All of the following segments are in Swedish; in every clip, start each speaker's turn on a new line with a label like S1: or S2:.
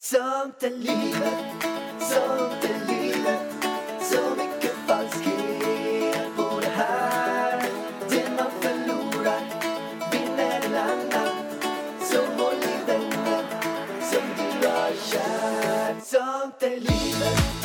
S1: Sånt är livet, sånt är livet. Så mycket falskhet på det här. Det man förlorar vinner en annan. Så håll i vänner som du har kär. Sånt är livet,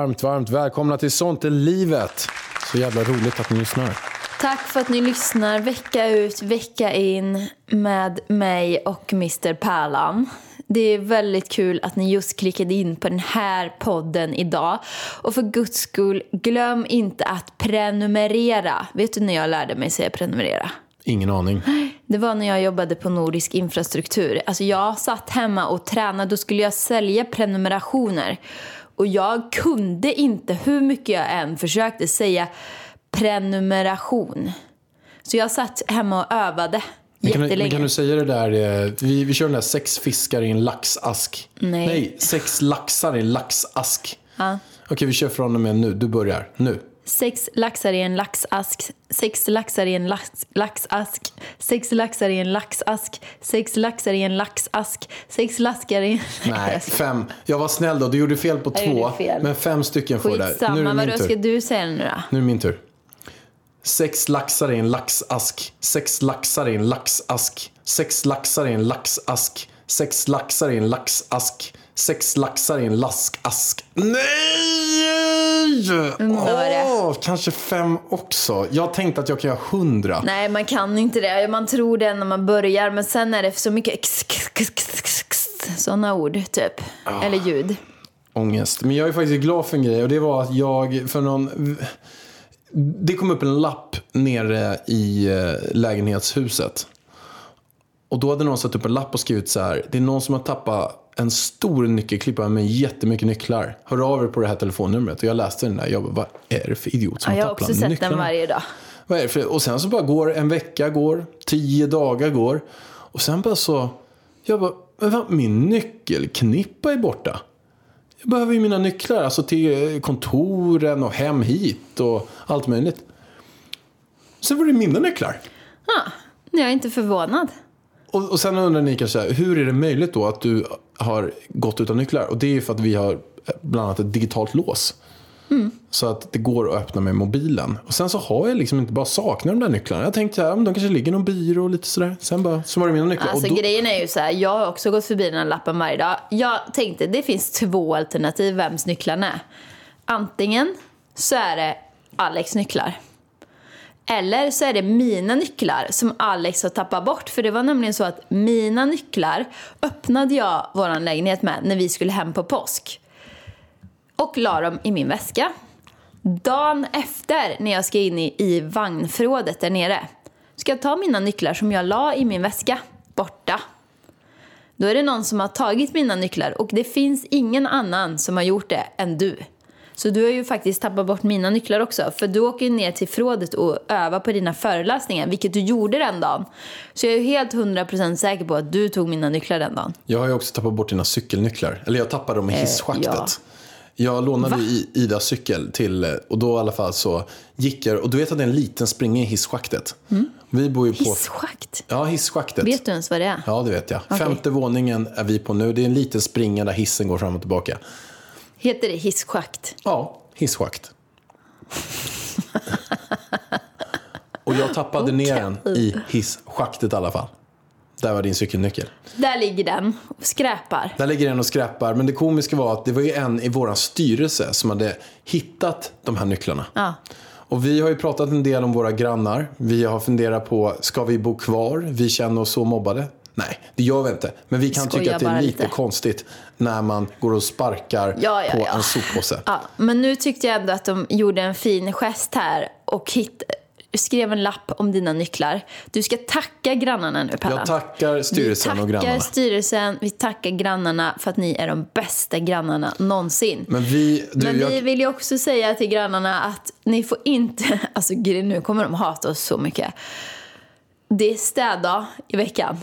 S2: Varmt, varmt välkomna till Sånt är livet. Så jävla roligt att ni lyssnar.
S3: Tack för att ni lyssnar vecka ut, vecka in med mig och Mr Pärlan. Det är väldigt kul att ni just klickade in på den här podden idag. Och för guds skull, glöm inte att prenumerera. Vet du när jag lärde mig säga prenumerera?
S2: Ingen aning.
S3: Det var när jag jobbade på Nordisk infrastruktur. Alltså jag satt hemma och tränade. Då skulle jag sälja prenumerationer. Och jag kunde inte, hur mycket jag än försökte, säga prenumeration. Så jag satt hemma och övade
S2: Men kan, du, men kan du säga det där, eh, vi, vi kör den där sex fiskar i en laxask.
S3: Nej.
S2: Nej, sex laxar i en laxask.
S3: Ja.
S2: Okej, vi kör från och med nu. Du börjar. Nu.
S3: Sex laxar i en laxask. Sex laxar i en lax, laxask. Sex laxar i en laxask. Sex laxar i en laxask. Sex laxar i en...
S2: Nej, fem. Jag var snäll då. Du gjorde fel på
S3: Jag
S2: två. Men fem stycken får du där. Nu är det min
S3: vadå ska
S2: tur.
S3: du säga nu då?
S2: Nu är det min tur. Sex laxar i en laxask. Sex laxar i en laxask. Sex laxar i en laxask. Sex laxar i en laxask. Sex laxar i en laskask. Nej! Åh, kanske fem också. Jag tänkte att jag kan göra hundra.
S3: Nej, man kan inte det. Man tror det när man börjar, men sen är det så mycket sådana ord, typ.
S2: Ah.
S3: Eller ljud.
S2: ångest. Men jag är faktiskt glad för en grej och det var att jag för någon... Det kom upp en lapp nere i eh, lägenhetshuset. Och då hade någon satt upp en lapp och skrivit så här. Det är någon som har tappat en stor nyckelklippa med jättemycket nycklar. Hör av er på det här telefonnumret. Och jag läste den där. Jag bara, vad är det för idiot som
S3: Ja, jag har också sett
S2: nycklarna?
S3: den varje dag.
S2: Vad är det för? Och sen så bara går en vecka går, tio dagar går. Och sen bara så, jag bara, men vad, min nyckelknippa är borta. Jag behöver ju mina nycklar, alltså till kontoren och hem hit och allt möjligt. Sen var det mina nycklar.
S3: Ja, jag är inte förvånad.
S2: Och, och sen undrar ni kanske, hur är det möjligt då att du har gått utan nycklar? Och det är ju för att vi har bland annat ett digitalt lås. Så att det går att öppna med mobilen. Och sen så har jag liksom inte bara saknat de där nycklarna. Jag tänkte men de kanske ligger i någon byrå och lite sådär. Sen bara, så var det mina nycklar.
S3: Alltså
S2: och då,
S3: grejen är ju så här, jag har också gått förbi den här lappen varje dag. Jag tänkte, det finns två alternativ vems nycklarna är. Antingen så är det Alex nycklar. Eller så är det mina nycklar som Alex har tappat bort. För det var nämligen så att mina nycklar öppnade jag vår lägenhet med när vi skulle hem på påsk. Och la dem i min väska. Dagen efter, när jag ska in i, i vagnförrådet där nere, ska jag ta mina nycklar som jag la i min väska borta. Då är det någon som har tagit mina nycklar och det finns ingen annan som har gjort det än du. Så du har ju faktiskt tappat bort mina nycklar också. För du åker ju ner till förrådet och övar på dina föreläsningar, vilket du gjorde den dagen. Så jag är helt 100% säker på att du tog mina nycklar den dagen.
S2: Jag har ju också tappat bort dina cykelnycklar. Eller jag tappade dem i hisschaktet.
S3: ja.
S2: Jag lånade ju Idas cykel till, eh, och då i alla fall så gick jag, och du vet att det är en liten springa i hisschaktet. Vi bor ju på...
S3: Hisschakt.
S2: Ja, hisschaktet.
S3: Vet du ens vad det är?
S2: Ja, det vet jag. Femte våningen är vi på nu. Det är en liten springa där hissen går fram och tillbaka.
S3: Heter det hisschakt?
S2: Ja, hisschakt. och jag tappade ner den i hisschaktet i alla fall. Där var din cykelnyckel.
S3: Där ligger den och skräpar.
S2: Där ligger den och skräpar. Men det komiska var att det var ju en i vår styrelse som hade hittat de här nycklarna.
S3: Ja.
S2: Och vi har ju pratat en del om våra grannar. Vi har funderat på, ska vi bo kvar? Vi känner oss så mobbade. Nej, det gör vi inte. Men vi kan
S3: Skojar
S2: tycka att det är lite,
S3: lite.
S2: konstigt när man går och sparkar
S3: Ja, ja,
S2: på
S3: ja.
S2: en soppåse.
S3: Ja, men nu tyckte jag ändå att de gjorde en fin gest här och hit, skrev en lapp om dina nycklar. Du ska tacka grannarna nu, Pella.
S2: Jag tackar styrelsen
S3: vi
S2: och
S3: tackar
S2: grannarna.
S3: styrelsen, vi tackar grannarna för att ni är de bästa grannarna någonsin.
S2: Men vi, du,
S3: Men vi
S2: jag,
S3: vill ju också säga till grannarna att ni får inte, alltså nu kommer de hata oss så mycket. Det är städdag i veckan.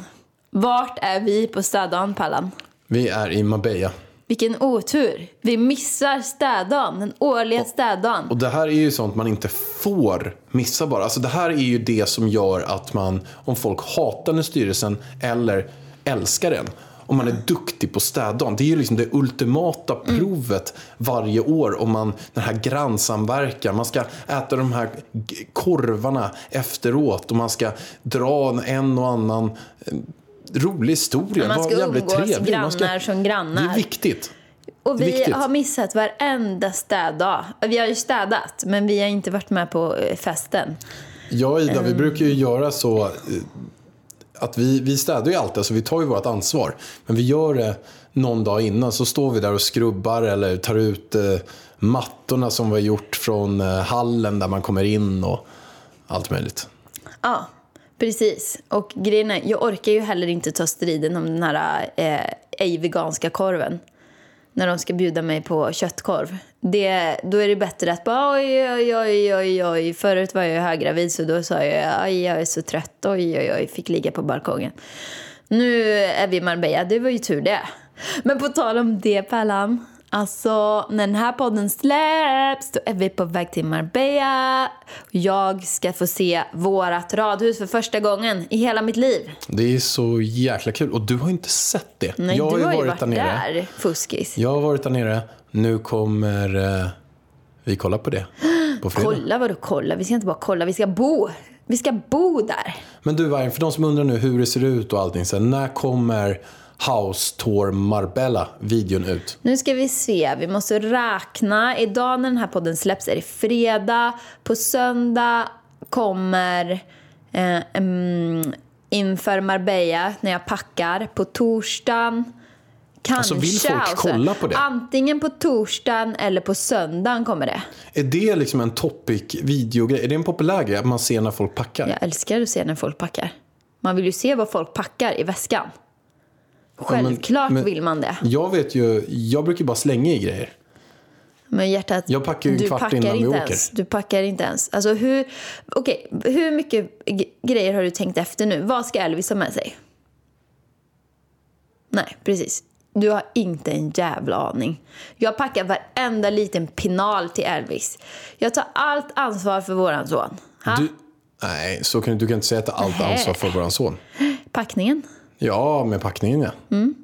S3: Vart är vi på städdagen, Pallan?
S2: Vi är i Marbella.
S3: Vilken otur. Vi missar städdagen, den årliga städdagen.
S2: Och det här är ju sånt man inte får missa bara. Alltså det här är ju det som gör att man, om folk hatar den styrelsen eller älskar den, om man är duktig på städdagen. Det är ju liksom det ultimata provet varje år om man, den här grannsamverkan. Man ska äta de här korvarna efteråt och man ska dra en och annan eh, rolig historia.
S3: Man ska umgås
S2: trevlig.
S3: Grannar som grannar.
S2: Det är viktigt.
S3: Och vi
S2: viktigt.
S3: har missat varenda städdag. Vi har ju städat, men vi har inte varit med på eh, festen.
S2: Jag och Ida, vi brukar ju göra så eh, att vi, vi städar ju alltid, så vi tar ju vårt ansvar. Men vi gör det någon dag innan, så står vi där och skrubbar eller tar ut eh, mattorna som vi har gjort från eh, hallen där man kommer in och allt möjligt.
S3: Ja, precis. Och grejen är, jag orkar ju heller inte ta striden om den här eh, ej veganska korven. När de ska bjuda mig på köttkorv. Det, då är det bättre att bara oj, oj, oj, oj, oj. Förut var jag höggravid så då sa jag oj, jag är så trött, oj, oj, oj. Fick ligga på balkongen. Nu är vi i Marbella, det var ju tur det. Men på tal om det Pärlan. Alltså, när den här podden släpps då är vi på väg till Marbella. Jag ska få se vårat radhus för första gången i hela mitt liv.
S2: Det är så jäkla kul. Och du har inte sett det.
S3: Nej,
S2: jag
S3: du har ju varit
S2: där nere.
S3: där, fuskis.
S2: Jag har varit där nere. Nu kommer eh, vi kolla på det på fredag.
S3: Kolla vadå kolla? Vi ska inte bara kolla, vi ska bo. Vi ska bo där.
S2: Men du Vargen, för de som undrar nu hur det ser ut och allting. Så här, när kommer House Tour Marbella videon ut?
S3: Nu ska vi se, vi måste räkna. Idag när den här podden släpps är det fredag. På söndag kommer eh, inför Marbella när jag packar. På torsdagen kanske.
S2: Alltså, vill folk
S3: alltså.
S2: kolla på det?
S3: Antingen på torsdagen eller på söndagen kommer det.
S2: Är det liksom en topic videogrej? Är det en populär grej att man ser när folk packar?
S3: Jag älskar att se när folk packar. Man vill ju se vad folk packar i väskan. Självklart
S2: men-
S3: vill man det.
S2: Jag vet ju, jag brukar bara slänga i grejer.
S3: Men hjärtat,
S2: Jag packar ju en
S3: du
S2: kvart
S3: packar
S2: innan vi
S3: inte
S2: åker.
S3: Ens. Du packar inte ens. Alltså hur, okej, hur mycket grejer har du tänkt efter nu? Vad ska Elvis ha med sig? Nej, precis. Du har inte en jävla aning. Jag packar varenda liten pinal till Elvis. Jag tar allt ansvar för våran son. Ha?
S2: Du, nej, så kan, du kan inte säga att allt ansvar för våran son.
S3: Packningen?
S2: Ja, med packningen ja.
S3: Mm.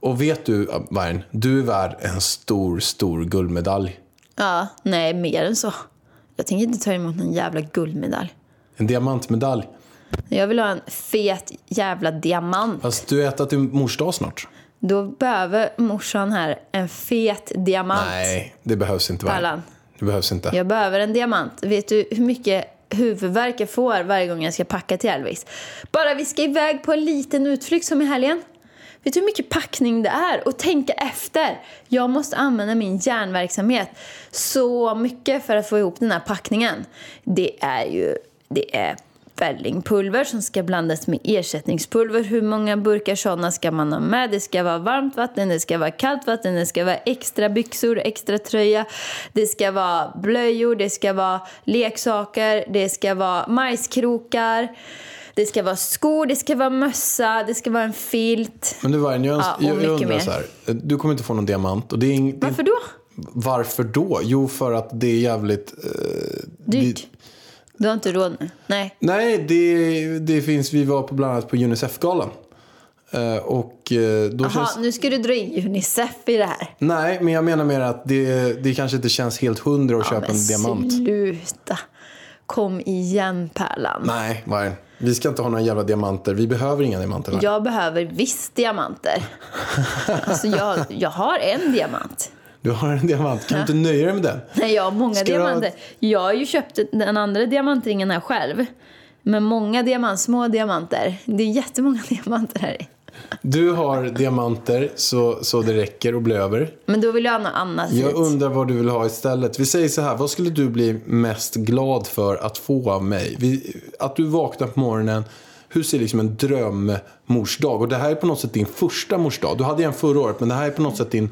S2: Och vet du, Vargen, du är värd en stor, stor guldmedalj.
S3: Ja, nej, mer än så. Jag tänker inte ta emot någon jävla guldmedalj.
S2: En diamantmedalj.
S3: Jag vill ha en fet jävla diamant.
S2: Fast du äter till mors dag snart.
S3: Då behöver morsan här en fet diamant.
S2: Nej, det behövs inte.
S3: Pallan.
S2: Det behövs inte.
S3: Jag behöver en diamant. Vet du hur mycket huvudvärk jag får varje gång jag ska packa till Elvis? Bara vi ska iväg på en liten utflykt som i helgen. Vet du hur mycket packning det är? Och tänka efter. Jag måste använda min hjärnverksamhet så mycket för att få ihop den här packningen. Det är ju... Det är vällingpulver som ska blandas med ersättningspulver. Hur många burkar sådana ska man ha med? Det ska vara varmt vatten, det ska vara kallt vatten, det ska vara extra byxor, extra tröja. Det ska vara blöjor, det ska vara leksaker, det ska vara majskrokar. Det ska vara skor, det ska vara mössa, det ska vara en filt.
S2: Men du Vargen, jag,
S3: Ja,
S2: jag, jag undrar så här. Du kommer inte få någon diamant. Och det är är
S3: Varför då?
S2: Varför då? Jo, för att det är jävligt... Eh,
S3: Dyrt. Du har inte råd nu? Nej.
S2: nej, det, det finns... Vi var på bland annat på Unicef-galan. Eh, och eh, då
S3: Jaha,
S2: känns...
S3: nu ska du dra in Unicef i det här.
S2: Nej, men jag menar mer att det, det kanske inte känns helt hundra att köpa
S3: men
S2: en diamant.
S3: sluta. Kom igen, Pärlan.
S2: Nej, Vargen. Vi ska inte ha några jävla diamanter. Vi behöver inga diamanter. Vargen.
S3: Jag behöver visst diamanter. alltså jag, jag har en diamant.
S2: Du har en diamant. Kan du inte nöja dig med den?
S3: Nej, jag har många
S2: Ska du ha-
S3: diamanter. Jag har ju köpt den andra diamantringen här själv. Men många diamant, små diamanter. Det är jättemånga diamanter här i.
S2: Du har diamanter så, så det räcker och blir över.
S3: Men då vill jag ha något annat
S2: Jag undrar vad du vill ha istället. Vi säger så här, vad skulle du bli mest glad för att få av mig? Vi, att du vaknar på morgonen, hur ser liksom en drömmorsdag? Och det här är på något sätt din första morsdag. Du hade en förra året, men det här är på något sätt din...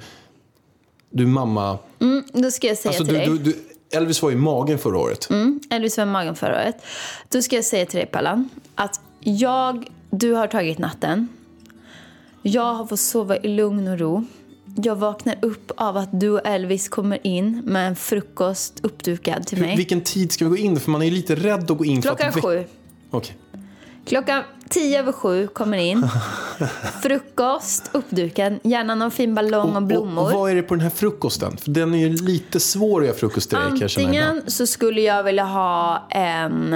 S2: Du mamma...
S3: Mm, då ska jag säga
S2: Alltså
S3: till
S2: du,
S3: dig.
S2: du, du, Elvis var i magen förra året.
S3: Mm, Elvis var i magen förra året. Då ska jag säga till dig Pallan att jag, du har tagit natten Jag har fått sova i lugn och ro. Jag vaknar upp av att du och Elvis kommer in med en frukost uppdukad till mig.
S2: Vilken tid ska vi gå in? För man är ju lite rädd att gå in.
S3: Klockan
S2: för att
S3: sju.
S2: Okej.
S3: Klockan tio över sju kommer in. Frukost uppdukad. Gärna någon fin ballong och blommor.
S2: Och, vad är det på den här frukosten? För den är ju lite svår att göra frukost till.
S3: Antingen så skulle jag vilja ha en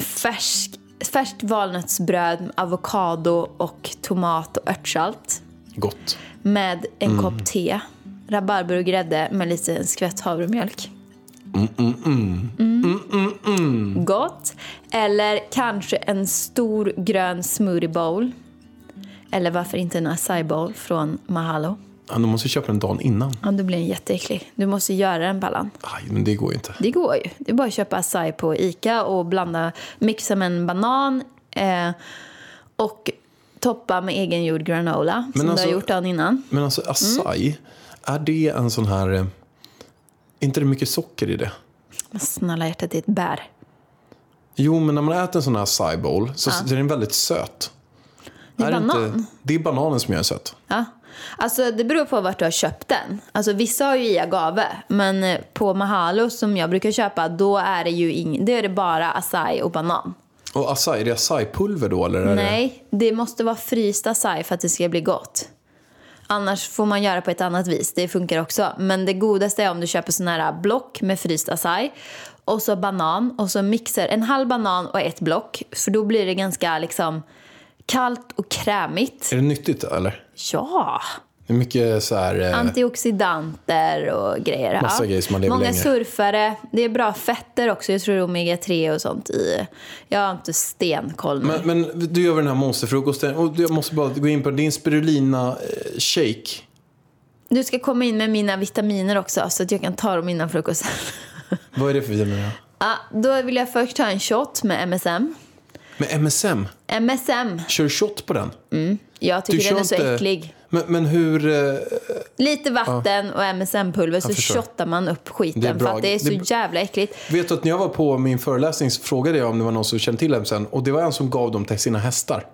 S3: färsk, färskt valnötsbröd med avokado och tomat och örtsalt.
S2: Gott.
S3: Med en
S2: Mm.
S3: kopp te. Rabarber och grädde med lite skvätt havremjölk. Mm. Gott. Eller kanske en stor grön smoothie bowl. Eller varför inte en acai bowl från Mahalo.
S2: Ja, du måste köpa den dagen innan.
S3: Ja, då blir den jätteäcklig. Du måste göra den Pallan.
S2: Aj, men det går ju inte.
S3: Det går ju. Det är bara att köpa acai på Ica och blanda, mixa med en banan eh, och toppa med egengjord granola som du
S2: alltså-
S3: har gjort dagen innan.
S2: Men alltså acai, är det en sån här... inte det mycket socker i det?
S3: Men Snälla hjärtat, det är ett bär.
S2: Jo, men när man äter en sån här acai bowl så så är den väldigt söt.
S3: Det är banan.
S2: Inte, det är bananen som gör den söt.
S3: Ja. Alltså det beror på vart du har köpt den. Alltså vissa har ju i agave, men eh, på Mahalo som jag brukar köpa, då är det ju ing- då är det bara acai och banan.
S2: Och acai, är det acai-pulver då? Eller är Det...
S3: Nej, det måste vara fryst acai för att det ska bli gott. Annars får man göra på ett annat vis. Det funkar också. Men det godaste är om du köper såna här block med fryst acai och så banan och så mixar en halv banan och ett block. För då blir det ganska liksom kallt och krämigt.
S2: Är det nyttigt eller?
S3: Ja!
S2: Det är mycket så här... eh,
S3: Antioxidanter och grejer.
S2: Massa grejer som man lever
S3: Många
S2: längre.
S3: surfare. Det är bra fetter också. Jag tror det är omega-3 och sånt i. Jag har inte stenkoll.
S2: Men, men du gör väl den här monsterfrukosten och jag måste bara gå in på din spirulina-shake.
S3: Du ska komma in med mina vitaminer också så att jag kan ta dem innan frukosten.
S2: Vad är det för vitaminer?
S3: Ja, då vill jag först ta en shot med MSM.
S2: Med MSM?
S3: MSM.
S2: Kör du shot på den?
S3: Jag tycker den är så äcklig.
S2: Men, men hur... eh,
S3: Lite vatten och MSM-pulver så shottar man upp skiten för att det är så
S2: Det
S3: jävla äckligt.
S2: Vet du att när jag var på min föreläsning så frågade jag om det var någon som kände till MSM och det var en som gav dem till sina hästar.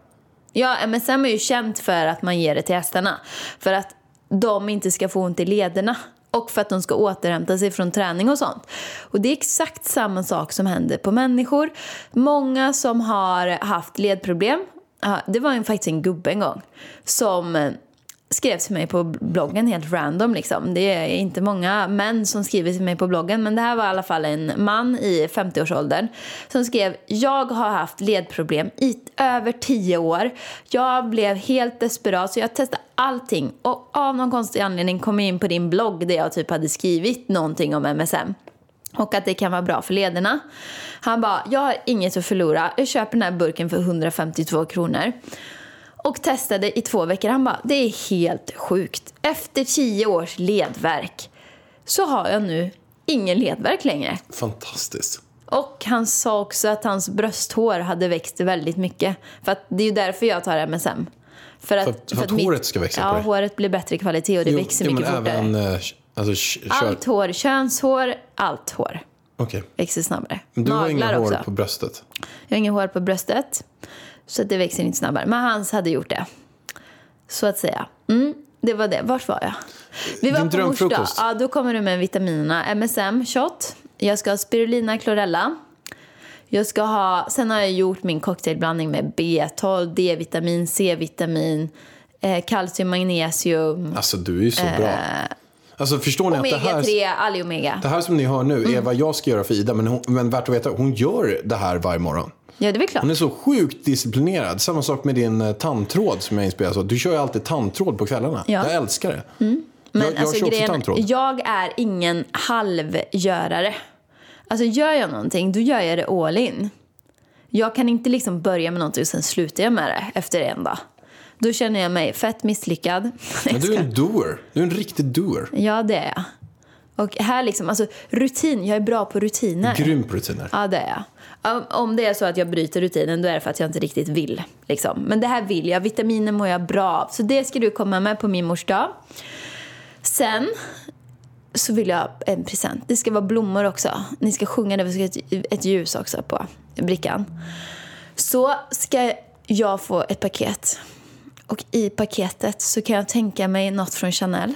S3: Ja, MSM är ju känt för att man ger det till hästarna. För att de inte ska få ont i lederna. Och för att de ska återhämta sig från träning och sånt. Och det är exakt samma sak som händer på människor. Många som har haft ledproblem. ja, Det var ju faktiskt en gubbe en gång. Som eh, skrev till mig på bloggen helt random liksom. Det är inte många män som skriver till mig på bloggen men det här var i alla fall en man i 50-årsåldern som skrev Jag har haft ledproblem i över 10 år. Jag blev helt desperat så jag testade allting och av någon konstig anledning kom jag in på din blogg där jag typ hade skrivit någonting om MSM. Och att det kan vara bra för lederna. Han bara, jag har inget att förlora. Jag köper den här burken för 152 kronor. Och testade i två veckor. Han bara, det är helt sjukt. Efter tio års ledverk så har jag nu ingen ledverk längre.
S2: Fantastiskt.
S3: Och han sa också att hans brösthår hade växt väldigt mycket. För att det är ju därför jag tar MSM. För att,
S2: För att- för att håret ska växa
S3: Ja,
S2: på dig.
S3: håret blir bättre kvalitet och det växer mycket
S2: men
S3: fortare.
S2: även... eh, Alltså.
S3: Allt hår, könshår, allt hår
S2: Okej.
S3: växer snabbare.
S2: Men du har inga
S3: Naglar
S2: hår
S3: också.
S2: på bröstet?
S3: Jag har inget hår på bröstet. Så att det växer inte snabbare. Men hans hade gjort det. Så att säga. Mm, det var det. Vart var jag? Vi var
S2: Din
S3: på mors dag.
S2: drömfrukost.
S3: Ja, då kommer du med vitaminerna. MSM, shot. Jag ska ha spirulina, chlorella. Jag ska ha, sen har jag gjort min cocktailblandning med B12, D-vitamin, C-vitamin, eh, kalcium, magnesium,
S2: Alltså, du är ju så bra. Alltså, förstår ni att det här...
S3: omega-3, alliomega.
S2: Det här som ni hör nu
S3: Mm.
S2: är vad jag ska göra för Ida, men, hon, men värt att veta, hon gör det här varje morgon.
S3: Ja, det är väl klart.
S2: Hon är så sjukt disciplinerad. Samma sak med din eh, tandtråd som jag inspireras av. Du kör ju alltid tandtråd på kvällarna.
S3: Ja.
S2: Jag älskar det.
S3: Men
S2: jag, jag
S3: alltså,
S2: kör också
S3: grejen,
S2: tandtråd.
S3: jag är ingen halvgörare. Alltså gör jag någonting, då gör jag det all in. Jag kan inte liksom börja med någonting och sen slutar jag med det efter en dag. Då känner jag mig fett misslyckad.
S2: Men du är en doer. Du är en riktig doer.
S3: Ja, det är jag. Och här liksom, alltså rutin, jag är bra på rutiner.
S2: Grym på rutiner.
S3: Ja, det är jag. Om- det är så att jag bryter rutinen då är det för att jag inte riktigt vill. Liksom. Men det här vill jag. Vitaminer mår jag bra av. Så det ska du komma med på min mors dag. Sen så vill jag en present. Det ska vara blommor också. Ni ska sjunga det. Vi ska ha ett, ett ljus också på brickan. Så ska jag få ett paket. Och i paketet så kan jag tänka mig något från Chanel.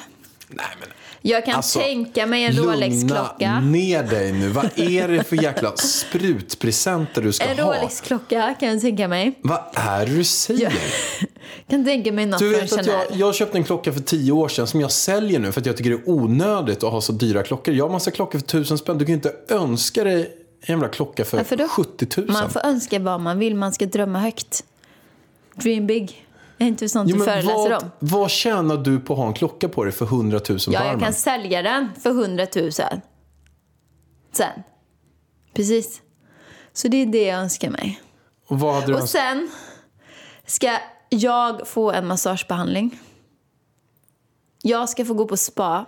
S2: Nej, men
S3: Jag kan
S2: Alltså,
S3: tänka mig en Rolex-klocka.
S2: ner dig nu. Vad är det för jäkla sprutpresenter du ska
S3: En
S2: ha?
S3: Rolex-klocka kan jag tänka mig.
S2: Vad är det du säger?
S3: Kan tänka mig något
S2: Du vet att jag, jag köpte en klocka för tio år sedan som jag säljer nu för att jag tycker det är onödigt att ha så dyra klockor. Jag har massa klockor för tusen spänn. Du kan ju inte önska dig en jävla klocka för
S3: Varför då?
S2: 70 000.
S3: Man får önska vad man vill, man ska drömma högt. Dream big. Är inte sånt
S2: Jo,
S3: du föreläser
S2: vad,
S3: om?
S2: vad tjänar du på att ha en klocka på dig för 100 000
S3: Ja, jag kan sälja den för 100 000. Sen. Precis. Så det är det jag önskar mig.
S2: Och vad hade du
S3: Och sen ska jag få en massagebehandling. Jag ska få gå på spa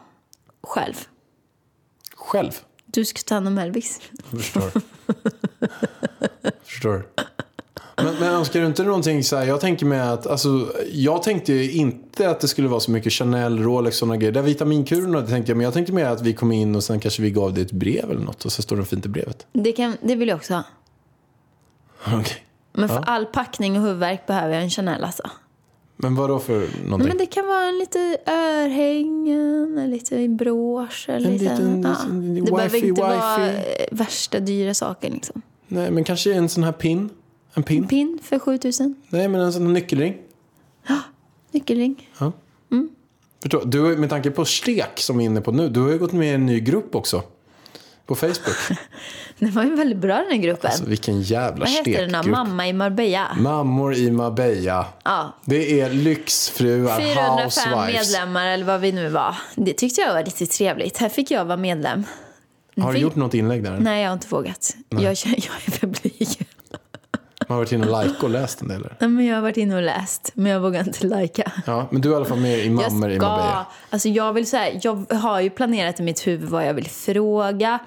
S3: själv.
S2: Själv?
S3: Du ska ta hand om Elvis.
S2: Jag förstår. förstår. Men, men önskar du inte någonting så här? Jag tänker mig att, alltså, jag tänkte ju inte att det skulle vara så mycket Chanel, Rolex och sådana grejer. Där vitaminkurerna tänkte jag, men jag tänkte mer att vi kom in och sen kanske vi gav dig ett brev eller något och så står det fint i brevet.
S3: Det, kan, det vill jag också ha.
S2: Okej.
S3: Men för all packning och huvudvärk behöver jag en Chanel alltså.
S2: Men vad då för någonting?
S3: Men det kan vara en lite örhängen, en liten brosch. En,
S2: En
S3: liten,
S2: liten-
S3: ja. Det behöver inte vara
S2: wifi.
S3: eh, värsta dyra saker liksom.
S2: Nej, men kanske en sån här pin? En pin?
S3: Pin för 7000.
S2: Nej, men en sån här nyckelring.
S3: Nyckelring.
S2: Ja. Förstår, du, med tanke på Stek som vi är inne på nu, du har ju gått med i en ny grupp också. På Facebook.
S3: Den var ju väldigt bra den här gruppen.
S2: Alltså vilken jävla
S3: Vad heter den då?
S2: stekgrupp.
S3: Mamma i Marbella.
S2: Mammor i Marbella.
S3: Ja.
S2: Det är lyxfruar,
S3: 405
S2: housewives.
S3: medlemmar eller vad vi nu var. Det tyckte jag var riktigt trevligt. Här fick jag vara medlem.
S2: Har du gjort något inlägg där?
S3: Nej, jag har inte vågat. Jag, jag är blyg.
S2: Man har varit inne och like och läst en del? eller?
S3: Nej, men Jag har varit inne och läst, men jag vågar inte lajka.
S2: Ja, men du är i alla fall med i Mammor i Marbella.
S3: Alltså jag vill säga, jag har ju planerat i mitt huvud vad jag vill fråga.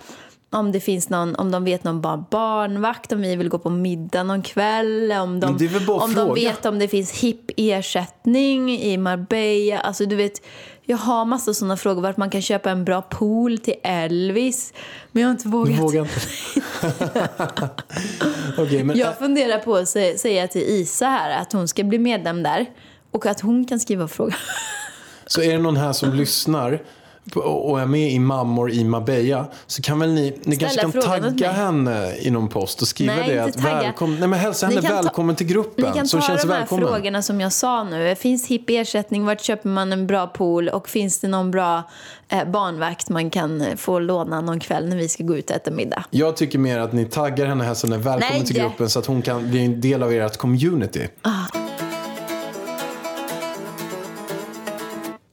S3: Om det finns någon, om de vet någon bra barnvakt, om vi vill gå på middag någon kväll, om de, om de vet om det finns hipp ersättning i Marbella. Alltså du vet, jag har massa sådana frågor. Vart man kan köpa en bra pool till Elvis. Men jag har inte
S2: Du
S3: vågat.
S2: vågar inte? Okej, men...
S3: Jag funderar på att sä- säga till Isa här att hon ska bli medlem där. Och att hon kan skriva frågor.
S2: Så är det någon här som lyssnar och är med i Mammor i Marbella så kan väl ni, ni kanske kan tagga henne i någon post och skriva
S3: Nej,
S2: det att välkommen, nej men hälsa henne
S3: kan ta-
S2: välkommen till gruppen
S3: Ni kan
S2: så
S3: ta
S2: känns
S3: de här
S2: välkommen.
S3: frågorna som jag sa nu. Finns hipp ersättning? Vart köper man en bra pool? Och finns det någon bra eh, barnvakt man kan eh, få låna någon kväll när vi ska gå ut och äta middag?
S2: Jag tycker mer att ni taggar henne så hon är välkommen
S3: Nej.
S2: till gruppen så att hon kan bli en del av ert community.
S3: Ah.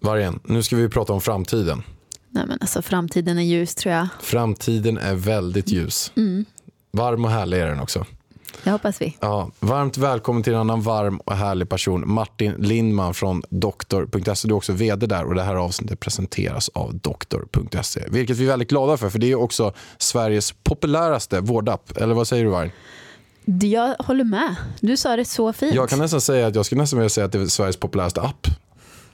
S2: Vargen, nu ska vi prata om framtiden.
S4: Nej, men alltså, framtiden är ljus tror jag.
S2: Framtiden är väldigt ljus.
S3: Mm.
S2: Varm och härlig är den också.
S4: Det hoppas vi.
S2: Ja, varmt välkommen till en annan varm och härlig person. Martin Lindman från doktor.se. Du är också vd där och det här avsnittet presenteras av doktor.se. Vilket vi är väldigt glada för, för det är också Sveriges populäraste vårdapp. Eller vad säger du Varg?
S4: Jag håller med. Du sa det så fint.
S2: Jag kan nästan säga att jag skulle nästan vilja säga att det är Sveriges populäraste app.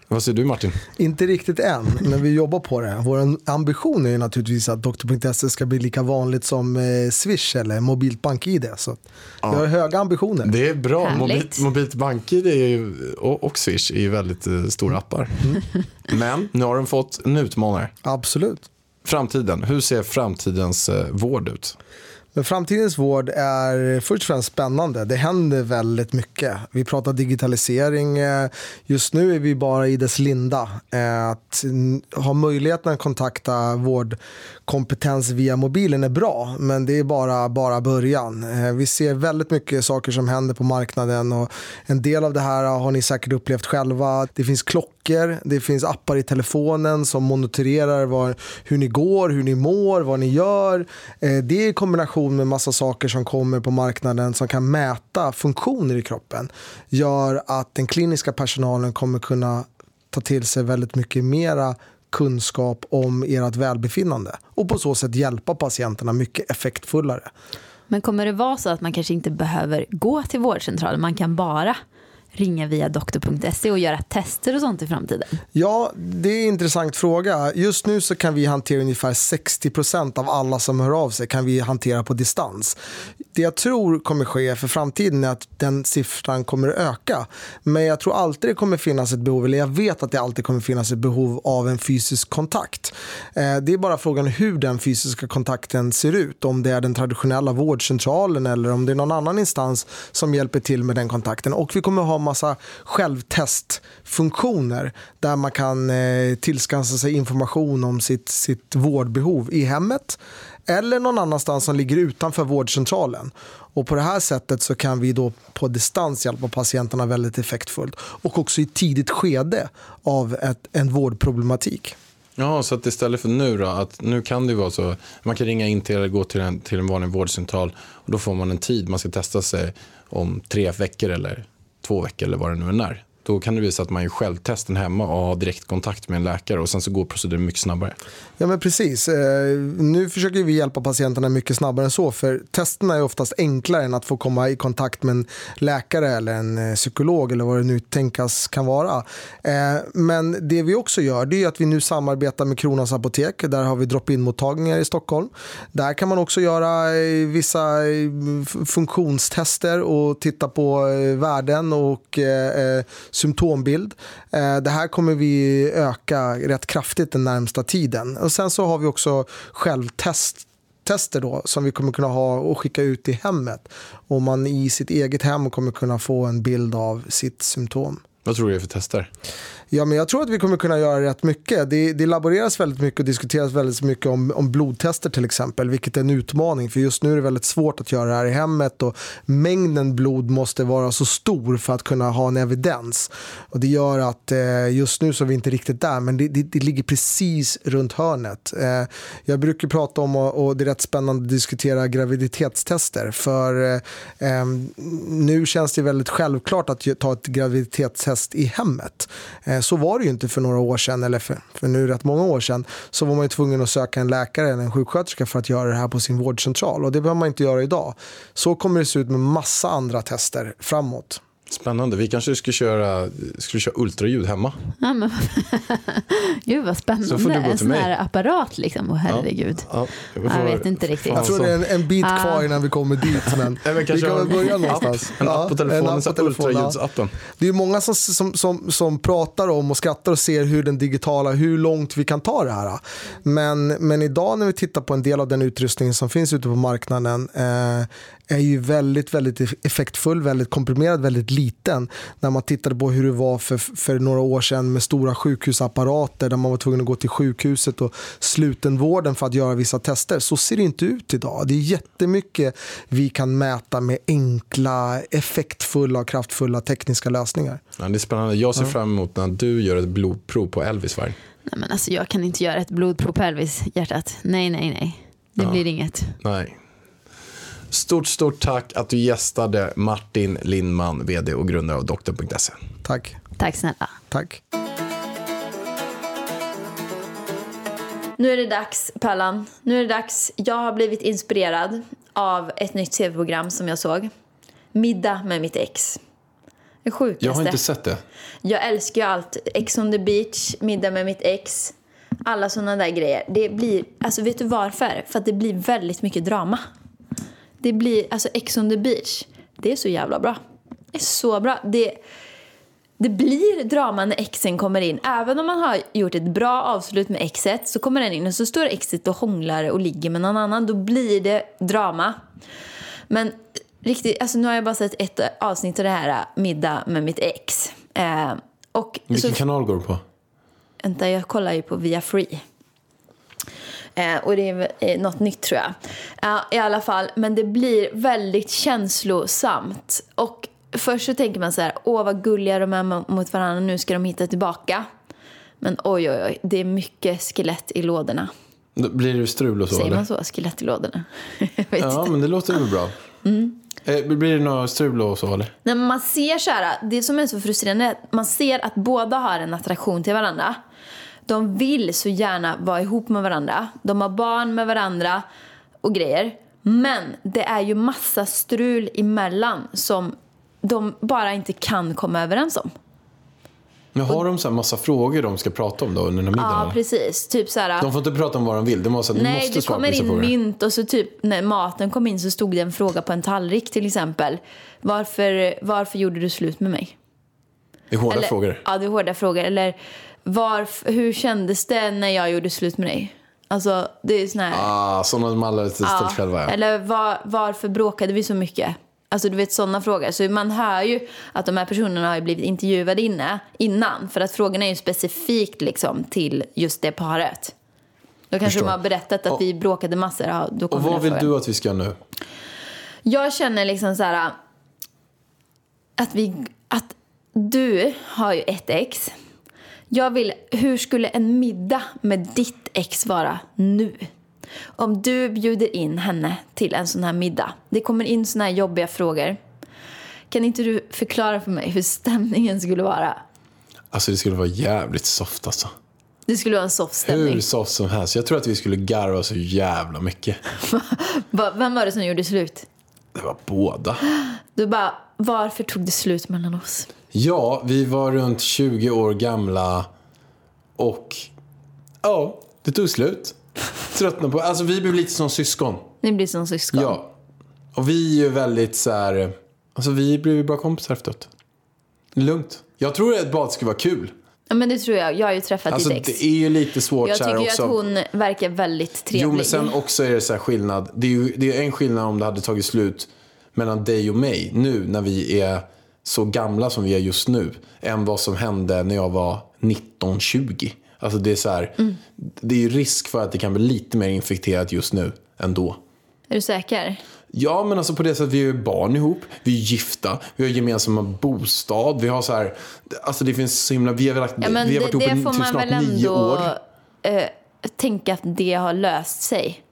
S2: Vad säger du Martin?
S5: Inte riktigt än, men vi jobbar på det. Vår ambition är ju naturligtvis att doktor.se ska bli lika vanligt som eh, Swish eller mobilt bank-id. Så att vi har höga ambitioner.
S2: Det är bra. Mobilt, mobilt BankID är ju, och, och Swish är ju väldigt eh, stora appar. Men nu har de fått en utmanare.
S5: Absolut.
S2: Framtiden. Hur ser framtidens eh, vård ut?
S5: Men framtidens vård är först och främst spännande. Det händer väldigt mycket. Vi pratar digitalisering. Just nu är vi bara i dess linda. Eh, att ha möjligheten att kontakta vårdkompetens via mobilen är bra, men det är bara, bara början. Eh, vi ser väldigt mycket saker som händer på marknaden och en del av det här har ni säkert upplevt själva. Det finns klockor, det finns appar i telefonen som monitorerar var, hur ni går, hur ni mår, vad ni gör. Eh, Det är i kombination med massa saker som kommer på marknaden som kan mäta funktioner i kroppen. Gör att den kliniska personalen kommer kunna ta till sig väldigt mycket mera kunskap om ert välbefinnande och på så sätt hjälpa patienterna mycket effektfullare.
S4: Men kommer det vara så att man kanske inte behöver gå till vårdcentralen? Man kan bara ringa via doktor.se och göra tester och sånt i framtiden?
S5: Ja, det är en intressant fråga. Just nu så kan vi hantera ungefär 60% av alla som hör av sig kan vi hantera på distans. Det jag tror kommer ske för framtiden är att den siffran kommer att öka. Men jag tror alltid det kommer finnas ett behov, eller jag vet att det alltid kommer finnas ett behov av en fysisk kontakt. Eh, det är bara frågan hur den fysiska kontakten ser ut. Om det är den traditionella vårdcentralen eller om det är någon annan instans som hjälper till med den kontakten. Och vi kommer ha massa självtestfunktioner där man kan eh, tillskansa sig information om sitt, sitt vårdbehov i hemmet eller någon annanstans som ligger utanför vårdcentralen. Och på det här sättet så kan vi då på distans hjälpa patienterna väldigt effektfullt och också i tidigt skede av ett, en vårdproblematik.
S2: Ja, så att istället för nu då, att nu kan det ju vara så, man kan ringa in till eller gå till en, till en vanlig vårdcentral och då får man en tid, man ska testa sig om tre veckor eller två veckor eller vad det nu än är. Då kan det visa att man gör självtesten hemma och har direktkontakt med en läkare och sen så går proceduren mycket snabbare.
S5: Ja men precis. Eh, nu försöker vi hjälpa patienterna mycket snabbare än så för testerna är oftast enklare än att få komma i kontakt med en läkare eller en eh, psykolog eller vad det nu tänkas kan vara. Eh, men det vi också gör det är att vi nu samarbetar med Kronans apotek. Där har vi drop-in mottagningar i Stockholm. Där kan man också göra vissa funktionstester och titta på värden och symptombild. Eh, Det här kommer vi öka rätt kraftigt den närmsta tiden. Och sen så har vi också självtest tester då som vi kommer kunna ha och skicka ut i hemmet. Och man i sitt eget hem kommer kunna få en bild av sitt symptom.
S2: Vad tror du det är för tester?
S5: Ja, men jag tror att vi kommer kunna göra rätt mycket. Det, det laboreras väldigt mycket och diskuteras väldigt mycket om, om blodtester till exempel, vilket är en utmaning. För just nu är det väldigt svårt att göra det här i hemmet och mängden blod måste vara så stor för att kunna ha en evidens. Och det gör att eh, just nu så är vi inte riktigt där, men det, det, det ligger precis runt hörnet. Eh, jag brukar prata om, och, och det är rätt spännande att diskutera graviditetstester, för eh, nu känns det väldigt självklart att ta ett graviditetstest i hemmet. Eh, Eh, så var det ju inte för några år sedan, eller för, för nu rätt många år sedan. Så var man ju tvungen att söka en läkare eller en sjuksköterska för att göra det här på sin vårdcentral. Och det behöver man inte göra idag. Så kommer det se ut med massa andra tester framåt.
S2: Spännande. Vi kanske ska köra, ska köra ultraljud hemma.
S4: Ja, men, Gud vad spännande.
S2: Så får du gå
S4: en
S2: till
S4: sån
S2: mig.
S4: här apparat liksom. Åh herregud.
S2: Ja,
S4: Jag vet inte riktigt.
S5: Jag tror det är en, en bit
S4: Ah.
S5: kvar innan vi kommer dit. Men
S2: Nej,
S5: vi kan väl
S2: en
S5: börja någonstans.
S2: En app på
S5: Ja,
S2: telefonen,
S5: en app på telefonen, ja.
S2: ultraljudsappen.
S5: Det är många som, som, som, som pratar om och skrattar och ser hur den digitala, hur långt vi kan ta det här. Men, men idag när vi tittar på en del av den utrustning som finns ute på marknaden eh, är ju väldigt, väldigt effektfull, väldigt komprimerad, väldigt liten. När man tittade på hur det var för, för några år sedan med stora sjukhusapparater där man var tvungen att gå till sjukhuset och slutenvården för att göra vissa tester. Så ser det inte ut idag. Det är jättemycket vi kan mäta med enkla, effektfulla och kraftfulla tekniska lösningar.
S2: Ja, det är spännande. Jag ser fram emot när du gör ett blodprov på Elvis varg.
S4: Nej, men alltså, jag kan inte göra ett blodprov på Elvis hjärtat. Nej, nej, nej. Det
S2: Ja.
S4: blir inget.
S2: Nej. Stort, stort tack att du gästade Martin Lindman, vd och grundare av doktor.se.
S5: Tack.
S4: Tack snälla.
S5: Tack.
S3: Nu är det dags, Pallan. Nu är det dags. Jag har blivit inspirerad av ett nytt tv-program som jag såg. Middag med mitt ex. Det sjukaste.
S2: Jag har inte sett det.
S3: Jag älskar ju allt. Ex on the beach, middag med mitt ex. Alla sådana där grejer. Det blir, alltså vet du varför? För att det blir väldigt mycket drama. Det blir, alltså Ex on the beach, det är så jävla bra. Det är så bra. Det, det blir drama när exen kommer in. Även om man har gjort ett bra avslut med exet så kommer den in och så står exet och hånglar och ligger med någon annan. Då blir det drama. Men riktigt, alltså nu har jag bara sett ett avsnitt av det här Middag med mitt ex. Eh, och
S2: Vilken
S3: så,
S2: kanal går du på?
S3: vänta, jag kollar ju på Via Free. Eh, och det är eh, något nytt tror jag. Ja, I alla fall, men det blir väldigt känslosamt. Och först så tänker man så här, åh vad gulliga de är mot varandra, nu ska de hitta tillbaka. Men oj, oj, oj, det är mycket skelett i lådorna.
S2: Då Blir det strul och så?
S3: Säger
S2: eller?
S3: man så? Skelett i lådorna?
S2: Ja,
S3: inte.
S2: men det låter väl bra.
S3: Mm.
S2: Eh, blir det några strul och så eller?
S3: När man ser så här, det som är så frustrerande är att man ser att båda har en attraktion till varandra. De vill så gärna vara ihop med varandra. De har barn med varandra och grejer. Men det är ju massa strul emellan som de bara inte kan komma överens om.
S2: Men har de så här massa frågor de ska prata om då under den här middagen?
S3: Ja, precis. Typ så här,
S2: De får inte prata om vad de vill. De måste,
S3: Nej,
S2: måste
S3: det kommer in
S2: frågor.
S3: mynt och så typ när maten kom in så stod det en fråga på en tallrik till exempel. Varför, varför gjorde du slut med mig?
S2: Det är hårda
S3: Eller-
S2: frågor.
S3: Ja, det är hårda frågor. Eller varf, hur kändes det när jag gjorde slut med dig? Alltså, det är sån här...
S2: Ah, sådana som alla har ställt
S3: Ja.
S2: själva. Ja.
S3: Eller var, varför bråkade vi så mycket? Alltså du vet sådana frågor. Så man hör ju att de här personerna har ju blivit intervjuade inne, innan. För att frågorna är ju specifikt liksom till just det paret. Då kanske
S2: Förstår.
S3: de har berättat att
S2: Och-
S3: vi bråkade massor. Ja, då
S2: Och vad vill
S3: frågan.
S2: du att vi ska göra nu?
S3: Jag känner liksom så här att vi att du har ju ett ex. Jag vill, hur skulle en middag med ditt ex vara nu? Om du bjuder in henne till en sån här middag. Det kommer in såna här jobbiga frågor. Kan inte du förklara för mig hur stämningen skulle vara?
S2: Alltså det skulle vara jävligt soft alltså.
S3: Det skulle vara en soft stämning.
S2: Hur soft som helst. Jag tror att vi skulle garva så jävla mycket.
S3: Vem var det som gjorde slut?
S2: Det var båda.
S3: Du bara, varför tog det slut mellan oss?
S2: Ja, vi var runt 20 år gamla och ja, det tog slut. Tröttnade på Alltså vi blev lite som syskon.
S3: Ni blir som syskon.
S2: Ja. Och vi är ju väldigt så här, alltså vi blev ju bra kompisar efteråt. Lugnt. Jag tror att bad skulle vara kul.
S3: Ja, men det tror jag. Jag har ju träffat
S2: Alltså
S3: ditt ex.
S2: det är ju lite svårt
S3: Jag
S2: så här
S3: tycker ju
S2: också.
S3: att hon verkar väldigt trevlig.
S2: Jo, men sen också är det så här skillnad. Det är ju det är en skillnad om det hade tagit slut mellan dig och mig nu när vi är så gamla som vi är just nu. Än vad som hände när jag var 19-20. Alltså det är så här,
S3: Mm.
S2: det är ju risk för att det kan bli lite mer infekterat just nu än då.
S3: Är du säker?
S2: Ja, men alltså på det sättet, vi är barn ihop, vi är gifta, vi har gemensamma bostad, vi har så här, alltså det finns så himla, vi har, lagt,
S3: Ja,
S2: vi har
S3: det,
S2: varit ihop i
S3: får
S2: typ
S3: man
S2: snart
S3: väl
S2: nio
S3: ändå
S2: år.
S3: eh, tänka att det har löst sig.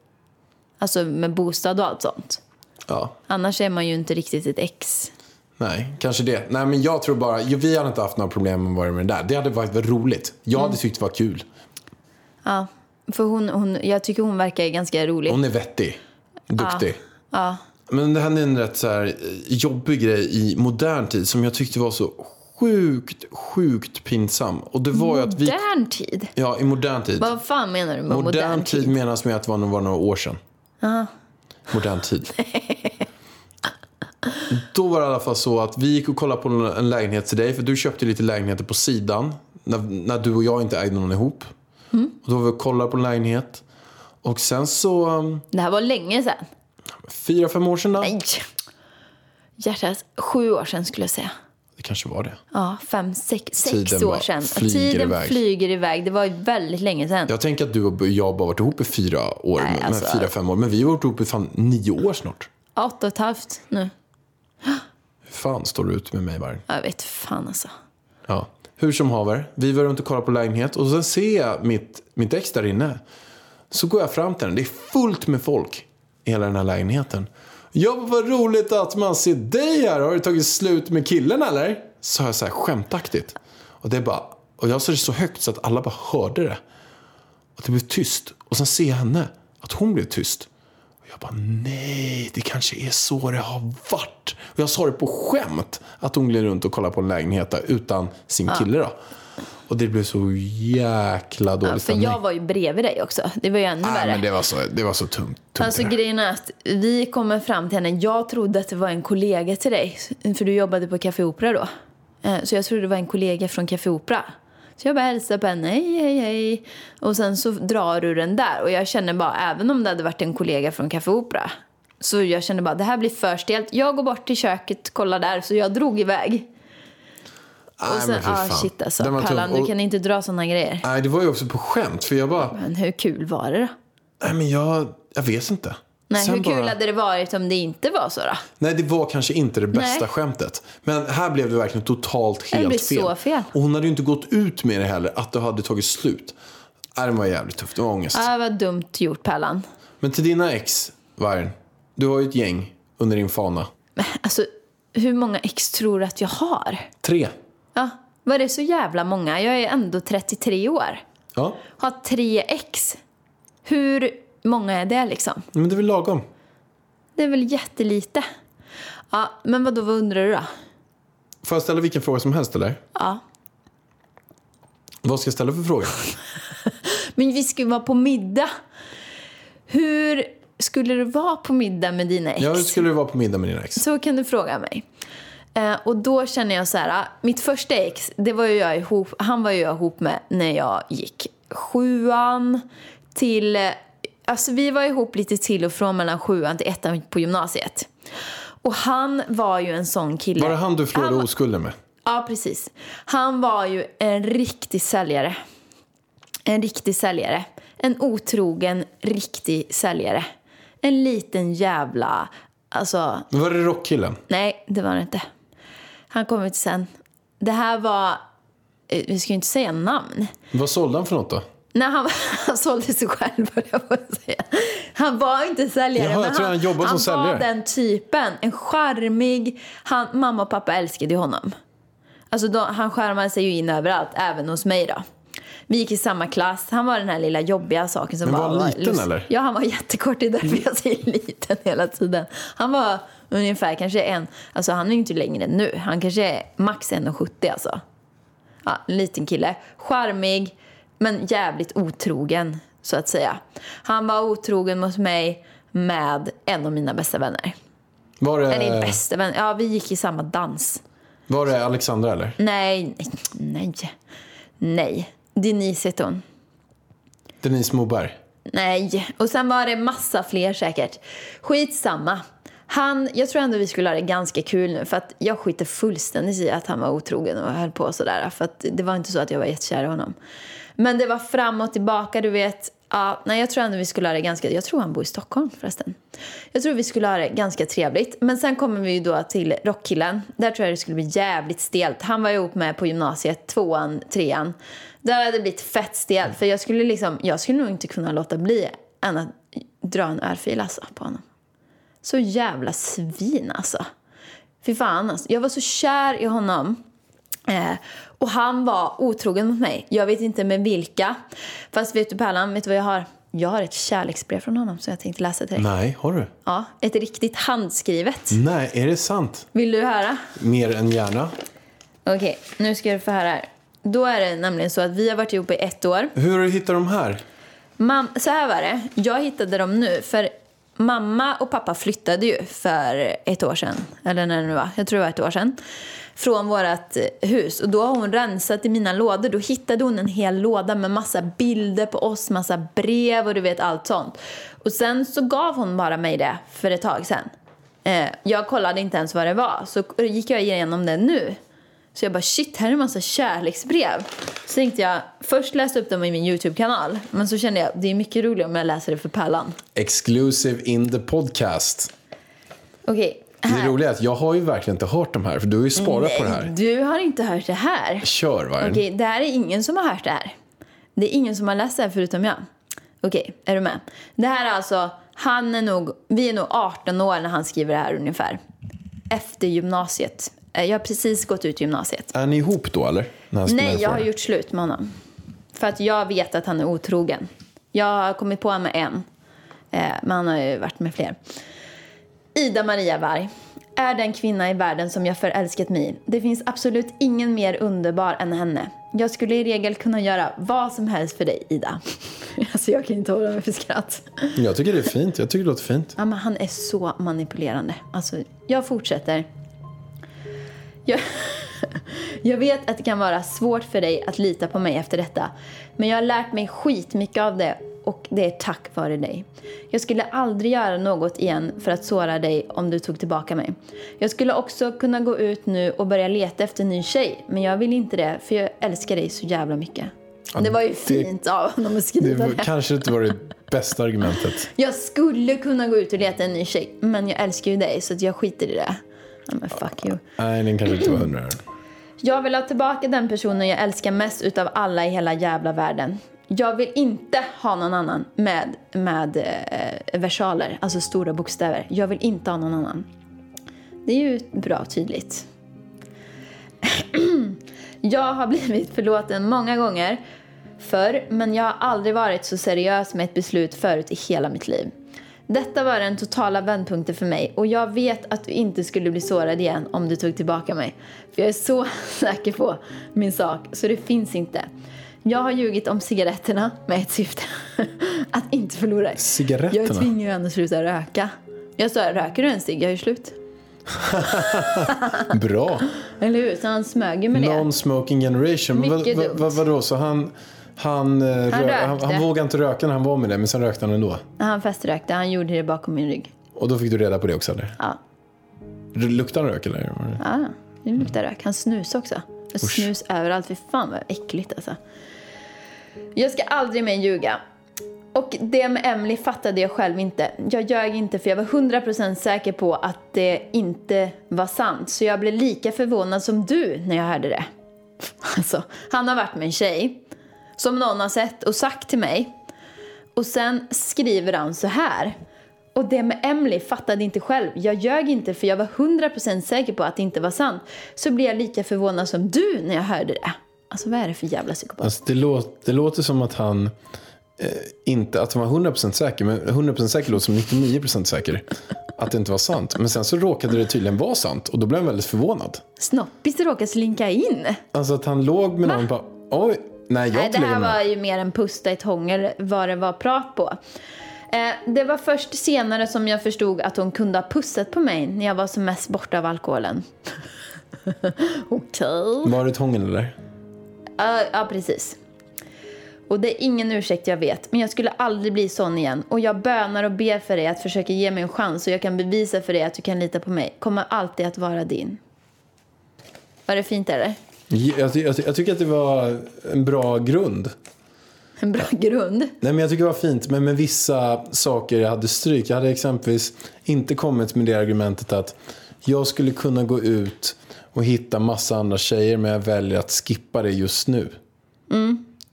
S3: Alltså med bostad och allt sånt.
S2: Ja.
S3: Annars är man ju inte riktigt ett ex.
S2: Nej, kanske det. Nej, men jag tror bara, vi hade inte haft några problem med vad det där. Det hade varit roligt. Jag
S3: Mm.
S2: hade tyckt det var kul.
S3: Ja, för hon, hon, jag tycker hon verkar ganska rolig.
S2: Hon är vettig. Duktig.
S3: Ja.
S2: Men det hände en rätt så här eh, jobbig grej i modern tid som jag tyckte var så sjukt, sjukt pinsam. Och det var ju att vi...
S3: Modern tid?
S2: Ja, i modern tid.
S3: Vad fan menar du med
S2: Modern,
S3: modern,
S2: tid,
S3: tid?
S2: menas med att det var, några år sedan. Modern tid. Då var det i alla fall så att vi gick och kollade på en lägenhet till dig. För du köpte lite lägenheter på sidan. När, när du och jag inte ägde någon ihop. Och då var vi och kollade på en lägenhet. Och sen så, um,
S3: Det här var länge sedan.
S2: fyra, fem år sedan då.
S3: Nej. Hjärtat, sju år sedan skulle jag säga.
S2: Det kanske var det.
S3: Ja, fem, sex, sex
S2: Tiden
S3: år sedan.
S2: flyger
S3: Tiden
S2: iväg.
S3: flyger iväg. Det var ju väldigt länge sedan.
S2: Jag tänker att du och jag bara varit ihop i fyra år.
S3: Nej, alltså-
S2: fyra, fem år. Men vi har varit ihop i fan nio år snart.
S3: Åtta och ett halvt nu.
S2: Hur fan står du ut med mig Vargen?
S3: Jag vet fan alltså.
S2: Ja. Hur som haver, vi var runt och kollade på lägenhet och sen ser jag mitt, mitt ex där inne. Så går jag fram till den. Det är fullt med folk i hela den här lägenheten. Ja, vad roligt att man ser dig här. Har du tagit slut med killen eller? Sa jag så här skämtaktigt. Och det bara, och jag sa det så högt så att alla bara hörde det. Och det blev tyst. Och sen ser jag henne, att hon blev tyst. Jag bara, nej, det kanske är så det har varit. Och jag sa det på skämt, att hon gled runt och kollade på en lägenhet där utan sin kille då. Och det blev så jäkla dålig
S3: Ja, för jag var ju bredvid dig också. Det var ju ännu
S2: Nej,
S3: värre.
S2: men det var så, det var så tungt. tungt
S3: Alltså grejen är att vi kommer fram till henne. Jag trodde att det var en kollega till dig. För du jobbade på Café Opera då. Eh, Så jag trodde det var en kollega från Café Opera. Så jag bara hälsade på henne. Hej, hej, hej. Och sen så drar du den där. Och jag känner bara, även om det hade varit en kollega från Café Opera. Så jag kände bara, det här blir för stelt. Jag går bort till köket, kollar där. Så jag drog iväg. Och sen, ah shit alltså. Pallan, du kan inte dra såna grejer.
S2: Nej, det var ju också på skämt. För jag bara,
S3: Men hur kul var det då?
S2: nej men jag, jag vet inte.
S3: Nej,
S2: Sen
S3: hur kul
S2: bara-
S3: hade det varit om det inte var så då?
S2: Nej, det var kanske inte det bästa
S3: Nej.
S2: skämtet. Men här blev det verkligen totalt
S3: Det
S2: helt
S3: blir
S2: fel.
S3: så fel.
S2: Och hon hade ju inte gått ut med det heller, att det hade tagit slut. Nej, det var jävligt tufft. Det var ångest.
S3: Ja, vad dumt gjort Pallan.
S2: Men till dina ex, Vargen. Du har ju ett gäng under din fana.
S3: Alltså, hur många ex tror du att jag har?
S2: Tre.
S3: Ja, var det så jävla många? Jag är ändå 33 år.
S2: Ja,
S3: Har tre ex. Hur många är det liksom?
S2: men det är väl lagom.
S3: Det är väl jättelite. Ja, men vad då, vad undrar du då?
S2: Får jag ställa vilken fråga som helst eller?
S3: Ja.
S2: Vad ska jag ställa för fråga?
S3: Men vi ska ju vara på middag. Hur skulle det vara på middag med dina ex?
S2: Ja, hur skulle det vara på middag med din ex?
S3: Så kan du fråga mig. Eh, och då känner jag så här, ah, mitt första ex, det var ju jag ihop, han var ju jag ihop med när jag gick sjuan till, alltså vi var ihop lite till och från mellan sjuan till ettan på gymnasiet. Och han var ju en sån kille.
S2: Var det han du förlorade
S3: Han-
S2: oskulden med?
S3: Ja, precis. Han var ju en riktig säljare. En riktig säljare. En otrogen, riktig säljare. En liten jävla... Alltså,
S2: Var det rockkillen?
S3: nej, det var det inte. Han kommer till sen. Det här var... eh, Vi ska ju inte säga namn.
S2: Vad sålde han för något då?
S3: Nej, han, han sålde sig själv, höll jag på att säga. Han var inte säljare.
S2: Jaha, jag
S3: men
S2: han
S3: han
S2: som
S3: var
S2: säljare.
S3: den typen. En charmig... Han, mamma och pappa älskade ju honom. Alltså då, han skärmade sig ju in överallt, även hos mig då. Vi gick i samma klass. Han var den här lilla jobbiga saken som
S2: Men var han liten,
S3: lust-
S2: eller?
S3: Ja, han var jättekort. Det är därför jag säger liten hela tiden. Han var ungefär kanske en... Alltså han är ju inte längre än nu. Han kanske är max 1,70 alltså. Ja, en liten kille. Charmig, men jävligt otrogen, så att säga. Han var otrogen mot mig med en av mina bästa vänner.
S2: Var
S3: Eller
S2: det,
S3: bästa vän. Ja, vi gick i samma dans.
S2: var det Alexandra eller?
S3: Nej, nej, nej. Nej. Denise hette hon.
S2: Denise Moberg?
S3: Nej. Och sen var det massa fler säkert. Skitsamma. Han, jag tror ändå vi skulle ha det ganska kul nu för att jag skiter fullständigt i att han var otrogen och höll på sådär. För att det var inte så att jag var jättekär i honom. Men det var fram och tillbaka, du vet. Ja, nej, jag tror ändå vi skulle ha det ganska... Jag tror han bor i Stockholm förresten. Jag tror vi skulle ha det ganska trevligt. Men sen kommer vi ju då till rockkillen. Där tror jag det skulle bli jävligt stelt. Han var ihop med på gymnasiet, tvåan, trean. Där hade det blivit fett stelt. För jag skulle liksom... Jag skulle nog inte kunna låta bli än att dra en örfil alltså, på honom. Så jävla svin alltså. Fy fan alltså. Jag var så kär i honom. Eh, och han var otrogen mot mig. Jag vet inte med vilka. Fast vet du Pärlan, vet du vad jag har? Jag har ett kärleksbrev från honom som jag tänkte läsa till dig.
S2: Nej, har du?
S3: Ja, ett riktigt handskrivet.
S2: Nej, är det sant?
S3: Vill du höra?
S2: Mer än gärna.
S3: Okej, nu ska du få höra här. Då är det nämligen så att vi har varit ihop i ett år.
S2: Hur har du hittat de här?
S3: Mam, så här var det. Jag hittade dem nu. För mamma och pappa flyttade ju för ett år sedan. Eller när det nu var. Jag tror det var ett år sedan. Från vårt hus. Och då har hon rensat i mina lådor. Då hittade hon en hel låda med massa bilder på oss, massa brev och du vet allt sånt. Och sen så gav hon bara mig det för ett tag sedan. Eh, jag kollade inte ens vad det var. Så gick jag igenom det nu. Så jag bara shit, här är en massa kärleksbrev. Så tänkte jag, först läste upp dem i min YouTube-kanal. Men så kände jag, det är mycket roligare om jag läser det för Pärlan.
S2: Exclusive in the podcast.
S3: Okej,
S2: Det
S3: här.
S2: roliga är att jag har ju verkligen inte hört de här, för du har ju sparat på det här.
S3: Du har inte hört det här.
S2: Kör, Vargen.
S3: Okej, det här är ingen som har hört det här. Det är ingen som har läst det här förutom jag. Okej, är du med? Det här är alltså, han är nog, vi är nog 18 år när han skriver det här ungefär. Efter gymnasiet. Eh, Jag har precis gått ut gymnasiet.
S2: Är ni ihop då, eller?
S3: Nej, jag har gjort slut med honom. För att jag vet att han är otrogen. Jag har kommit på honom med en. Eh, men han har ju varit med fler. Ida Maria Varg är den kvinna i världen som jag förälskat mig i. Det finns absolut ingen mer underbar än henne. Jag skulle i regel kunna göra vad som helst för dig, Ida. Alltså jag kan inte hålla mig för skratt.
S2: Jag tycker det är fint. Jag tycker det låter fint.
S3: Ja, men han är så manipulerande. Alltså, jag fortsätter. Jag, jag vet att det kan vara svårt för dig att lita på mig efter detta. Men jag har lärt mig skitmycket av det och det är tack vare dig. Jag skulle aldrig göra något igen för att såra dig om du tog tillbaka mig. Jag skulle också kunna gå ut nu och börja leta efter en ny tjej. Men jag vill inte det för jag älskar dig så jävla mycket. det var ju
S2: det-
S3: fint av honom att
S2: Det
S3: skriva
S2: var,
S3: det.
S2: kanske inte var det bästa argumentet.
S3: Jag skulle kunna gå ut och leta en ny tjej, men jag älskar ju dig så att jag skiter i det. Ja, men fuck you.
S2: Nej, den kanske inte var hundra.
S3: Jag vill ha tillbaka den personen jag älskar mest utav alla i hela jävla världen. Jag vill inte ha någon annan med, med eh, versaler, alltså stora bokstäver. Jag vill inte ha någon annan. Det är ju bra och tydligt. jag har blivit förlåten många gånger förr, men jag har aldrig varit så seriös med ett beslut förut i hela mitt liv. Detta var den totala vändpunkten för mig och jag vet att du inte skulle bli sårad igen om du tog tillbaka mig. För jag är så säker på min sak så det finns inte. Jag har ljugit om cigaretterna med ett syfte. att inte förlora.
S2: Cigaretterna?
S3: Jag tvingar henne att sluta röka. Jag sa, röker du en cigg? Jag är slut.
S2: Bra.
S3: Eller hur? Så han smög med det.
S2: Non-smoking generation. Vad, vad, vadå, så han... Han, eh, rö- han, han vågade inte röka när han var med det, men sen rökte han ändå.
S3: Han feströkte, han gjorde det bakom min rygg.
S2: Och då fick du reda på det också eller?
S3: Ja.
S2: Luktar han rök eller?
S3: Ja, det luktar rök. Han snus också. Snus överallt. Fy fan vad äckligt alltså. Jag ska aldrig mer ljuga. Och det med Emily fattade jag själv inte. Jag ljög inte för jag var 100% säker på att det inte var sant. Så jag blev lika förvånad som du när jag hörde det. Alltså, han har varit med en tjej som någon har sett och sagt till mig. Och sen skriver han så här. Och det med Emily fattade inte själv. Jag ljög inte för jag var 100% säker på att det inte var sant. Så blev jag lika förvånad som du när jag hörde det. Alltså vad är det för jävla psykopat?
S2: Alltså, det, låter, det låter som att han eh, inte, att han var 100% säker, men 100% säker låter som 99% säker. Att det inte var sant. Men sen så råkade det tydligen vara sant och då blev han väldigt förvånad.
S3: Snoppis råkade slinka in.
S2: Alltså att han låg med någon på, oj, nej jag
S3: Nej, det här var ju mer en pusta i ett hångel vad det var prat på. Eh, det var först senare som jag förstod att hon kunde ha pussat på mig när jag var som mest borta av alkoholen. Okej.
S2: Var det ett hångel eller?
S3: Ja, ja, precis. Och det är ingen ursäkt jag vet, men jag skulle aldrig bli sån igen. Och jag bönar och ber för dig att försöka ge mig en chans så jag kan bevisa för dig att du kan lita på mig. Kommer alltid att vara din. Var det fint eller?
S2: Jag, jag, jag tycker att det var en bra grund.
S3: En bra grund.
S2: Nej, men jag tycker det var fint, men med vissa saker jag hade stryk. Jag hade exempelvis inte kommit med det argumentet att jag skulle kunna gå ut och hitta massa andra tjejer, men jag väljer att skippa det just nu.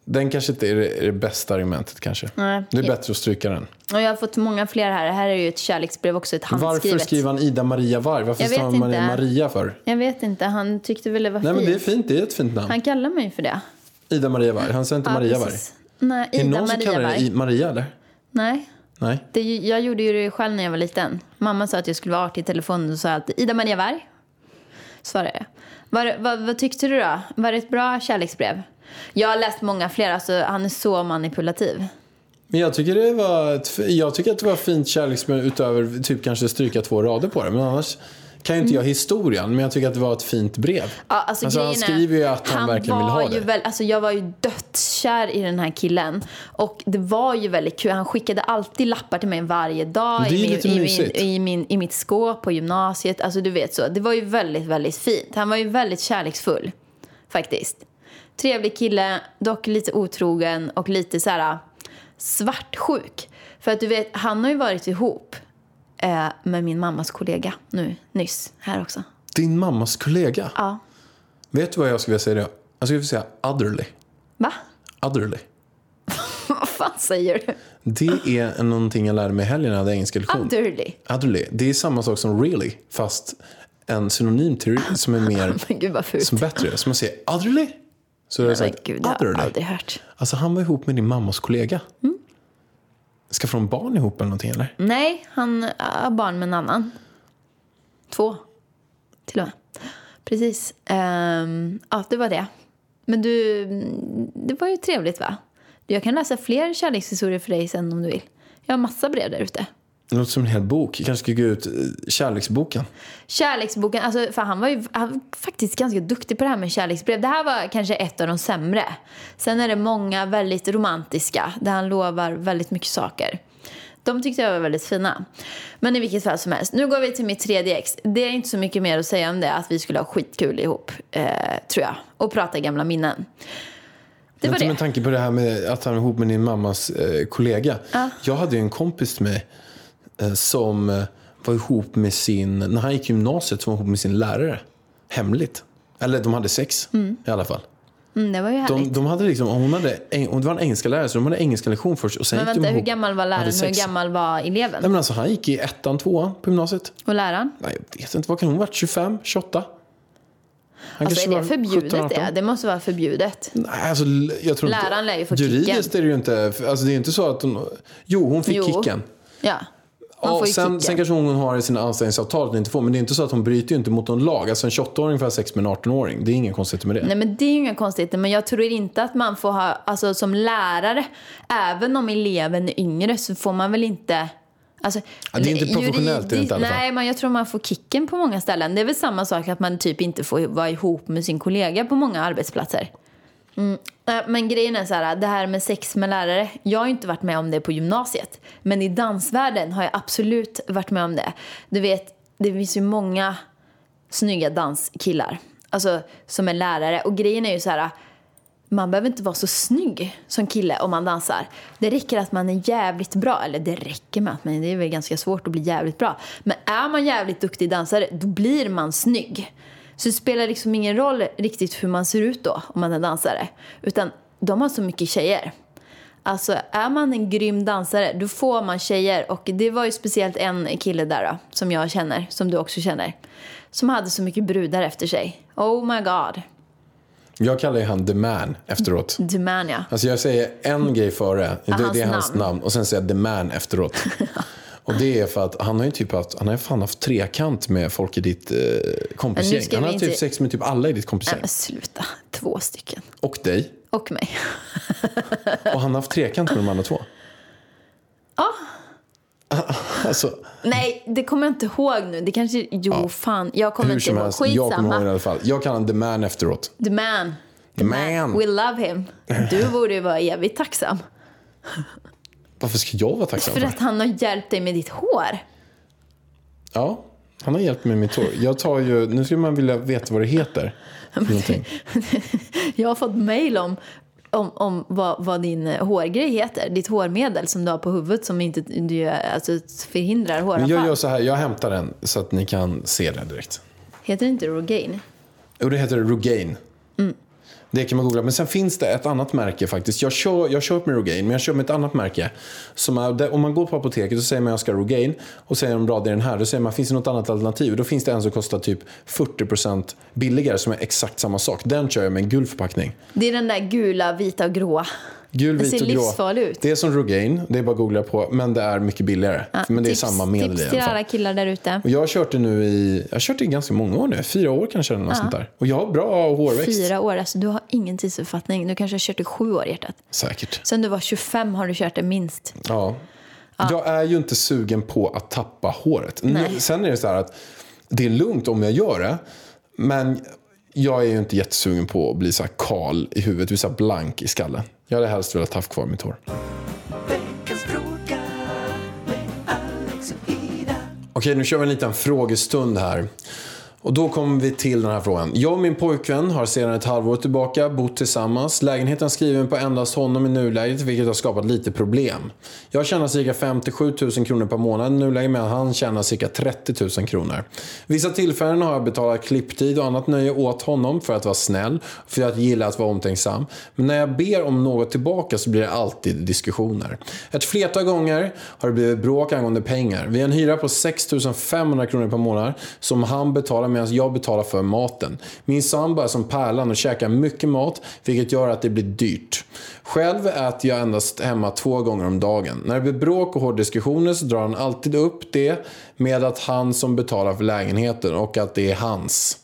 S2: Den kanske inte är det, är det bästa argumentet kanske.
S3: Nej.
S2: Det är bättre att stryka den.
S3: Och jag har fått många fler här. Det här är ju ett kärleksbrev också, ett handskrivet.
S2: Varför skriver han Ida Maria Varg? Varför står han Maria. Maria för?
S3: Jag vet inte, han tyckte väl det var
S2: Nej,
S3: fint.
S2: men det är fint. Det är ett fint namn.
S3: Han kallar mig för det.
S2: Ida Maria Varg. Han säger inte Maria Varg.
S3: precis. Nej,
S2: Är det
S3: Ida
S2: någon som
S3: Maria
S2: kallar dig
S3: Varg.
S2: Maria eller?
S3: Nej.
S2: Nej.
S3: Det, är jag gjorde ju det själv när jag var liten. Mamma sa att jag skulle vara artig i telefonen och sa alltid Ida Maria Varg. Svarade jag. Var, vad, vad tyckte du då? Var det ett bra kärleksbrev? Jag har läst många fler, alltså han är så manipulativ.
S2: Men jag tycker, det var ett, jag tycker att det var fint kärleksbrev utöver typ kanske stryka två rader på det. Men annars kan ju inte jag historien. Men jag tycker att det var ett fint brev.
S3: Mm. Ja, alltså,
S2: Alltså, han skriver ju att han verkligen vill ha
S3: ju
S2: det.
S3: Väl, alltså, jag var ju dödskär i den här killen. Och det var ju väldigt kul. Han skickade alltid lappar till mig varje dag i, min, i, min, i, min, i mitt skåp på gymnasiet. Alltså du vet så. Det var ju väldigt, väldigt fint. Han var ju väldigt kärleksfull. Faktiskt. Trevlig kille, dock lite otrogen och lite så här svartsjuk. För att du vet, han har ju varit ihop eh, med min mammas kollega nu, nyss, här också.
S2: Din mammas kollega.
S3: Ja.
S2: Vet du vad jag skulle vilja säga då? Jag skulle vilja säga otherly.
S3: Va?
S2: Otherly.
S3: Vad fan säger du?
S2: Det är någonting jag lärde mig i helgen när jag hade engelska lektion.
S3: Otherly.
S2: Otherly. Det är samma sak som really. Fast en synonym till som är mer
S3: gud
S2: som bättre. Som man säger otherly. Så har jag
S3: Men
S2: sagt
S3: gud, har jag
S2: otherly.
S3: aldrig hört.
S2: Alltså han var ihop med din mammas kollega.
S3: Mm.
S2: Ska de barn ihop eller någonting eller?
S3: Nej, han har barn med en annan. Två, till och med. Precis. Um, ja, det var det. Men du, det var ju trevligt va? Jag kan läsa fler kärlekshistorier för dig sen om du vill. Jag har massa brev där ute.
S2: Det låter som en hel bok. Jag kanske ska gå ut eh, kärleksboken.
S3: Kärleksboken, alltså, för han var ju han var faktiskt ganska duktig på det här med kärleksbrev. Det här var kanske ett av de sämre. Sen är det många väldigt romantiska, där han lovar väldigt mycket saker. De tyckte jag var väldigt fina. Men i vilket fall som helst. Nu går vi till mitt tredje ex. Det är inte så mycket mer att säga om det, att vi skulle ha skitkul ihop, eh, tror jag. Och prata gamla minnen. Det var det.
S2: med tanke på det här med att han är ihop med din mammas eh, kollega.
S3: Ja.
S2: Jag hade ju en kompis till mig som eh, var ihop med sin, när han gick gymnasiet, som var ihop med sin lärare. Hemligt. Eller de hade sex i alla fall.
S3: Mm, det var ju härligt.
S2: De, de hade liksom, hon hade, hon var en engelska lärare så de hade engelska lektion först. Och sen
S3: Men
S2: gick
S3: vänta, hur gammal var läraren? Hur
S2: sex.
S3: gammal var eleven?
S2: Nej, men alltså, han gick i ettan, tvåan på gymnasiet.
S3: Och läraren?
S2: Nej, jag vet inte, vad kan hon ha varit? 25, 28? Han
S3: Alltså är det förbjudet
S2: 17, 18.
S3: det? Det måste vara förbjudet.
S2: Nej, alltså, jag tror
S3: Läraren lär ju få
S2: Juridiskt
S3: kicken.
S2: är det ju inte, alltså det är inte så att hon, jo hon fick
S3: Jo.
S2: kicken.
S3: Ja. Man
S2: Ja, sen, sen kanske hon har i sina anställningsavtal att inte får, men det är inte så att hon bryter ju inte mot någon lag. Alltså en 28-åring får ha sex med en 18-åring. Det är inget konstigt med det.
S3: Nej men det är inga konstigheter, men jag tror inte att man får ha, alltså som lärare, även om eleven är yngre så får man väl inte Alltså,
S2: Ja, det är inte professionellt, det inte i alla fall.
S3: Nej, men jag tror man får kicken på många ställen. Det är väl samma sak att man typ inte får vara ihop med sin kollega på många arbetsplatser. Mm. Äh, men grejen är så här, det här med sex med lärare. Jag har ju inte varit med om det på gymnasiet. Men i dansvärlden har jag absolut varit med om det. Du vet, det finns ju många snygga danskillar. Alltså som är lärare. Och grejen är ju så här. Man behöver inte vara så snygg som kille om man dansar. Det räcker att man är jävligt bra. Eller det räcker med att man, det är väl ganska svårt att bli jävligt bra. Men är man jävligt duktig dansare, då blir man snygg. Så det spelar liksom ingen roll riktigt hur man ser ut då, om man är dansare. Utan de har så mycket tjejer. Alltså är man en grym dansare, då får man tjejer. Och det var ju speciellt en kille där då, som jag känner, som du också känner. Som hade så mycket brudar efter sig. Oh my god.
S2: Jag kallar ju han The Man efteråt.
S3: The man ja.
S2: Alltså jag säger en grej före, det, det är hans
S3: namn.
S2: namn. Och sen säger jag The Man efteråt. Och det är för att han har ju typ haft, han har fan haft trekant med folk i ditt eh, kompisgäng. Han har
S3: inte-
S2: typ sex med typ alla i ditt
S3: Nej
S2: kompisgäng.
S3: men sluta. Två stycken.
S2: Och dig.
S3: Och mig.
S2: Och han har haft trekant med de andra två.
S3: Ja.
S2: Alltså,
S3: Nej, det kommer jag inte ihåg nu. Det kanske... Jo, fan. Jag kommer
S2: hur
S3: inte ihåg.
S2: helst, jag kommer ihåg i
S3: Skitsamma.
S2: alla fall. Jag kallar honom The Man efteråt.
S3: The man. The
S2: Man.
S3: We love him. Du borde ju vara evigt tacksam.
S2: Varför ska jag vara tacksam
S3: För att han har hjälpt dig med ditt hår.
S2: Ja, han har hjälpt mig med mitt hår. Jag tar ju, nu skulle man vilja veta vad det heter.
S3: Jag har fått mail om, om, om vad, vad din eh, hårgrej heter. Ditt hårmedel som du har på huvudet som inte du, alltså, förhindrar
S2: Men
S3: håravfall.
S2: jag gör så här, jag hämtar den så att ni kan se det direkt.
S3: Heter det inte Rogaine?
S2: Jo, det heter Rogaine. Det kan man googla. Men sen finns det ett annat märke faktiskt. Jag kör, jag kör med Rogaine, men jag kör med ett annat märke. Som är, om man går på apoteket och säger man jag ska ha Rogaine och säger de bra det är den här. Då säger man finns det något annat alternativ? Då finns det en som kostar typ 40% billigare som är exakt samma sak. Den kör jag med en gul förpackning.
S3: Det är den där gula, vita och gråa.
S2: Gul,
S3: Den
S2: vit och grå.
S3: ut.
S2: Det är som Rogaine, det är bara att googla på. Men det är mycket billigare.
S3: Ja,
S2: men det är
S3: tips,
S2: samma medel
S3: Tips
S2: i alla
S3: till
S2: fall.
S3: alla killar där ute.
S2: Jag har kört det nu i, jag har kört det i ganska många år nu. Fyra år kanske eller något sånt där. Och jag har bra hårväxt.
S3: Fyra år, alltså du har ingen tidsuppfattning. Du kanske har kört i sju år hjärtat.
S2: Säkert.
S3: Sen du var 25 har du kört det minst.
S2: Ja. Jag är ju inte sugen på att tappa håret.
S3: Nej.
S2: sen är det så här att det är lugnt om jag gör det. Men jag är ju inte jättesugen på att bli så här kal i huvudet, bli så här blank i skallen. Jag hade helst velat ha kvar mitt hår. Okej, nu kör vi en liten frågestund här. Och då kommer vi till den här frågan. Jag och min pojkvän har sedan ett halvår tillbaka bott tillsammans. Lägenheten är skriven på endast honom i nuläget, vilket har skapat lite problem. Jag tjänar cirka 57 000 kronor per månad i nuläget, medan han tjänar cirka 30 000 kronor. Vissa tillfällen har jag betalat klipptid och annat nöje åt honom för att vara snäll, för att gilla att vara omtänksam. Men när jag ber om något tillbaka så blir det alltid diskussioner. Ett flertal gånger har det blivit bråk angående pengar. Vi har en hyra på 6 500 kronor per månad som han betalar medan jag betalar för maten. Min sambo är som pärlan och käkar mycket mat vilket gör att det blir dyrt. Själv äter jag endast hemma två gånger om dagen. När det blir bråk och hårddiskussioner så drar han alltid upp det med att han som betalar för lägenheten och att det är hans.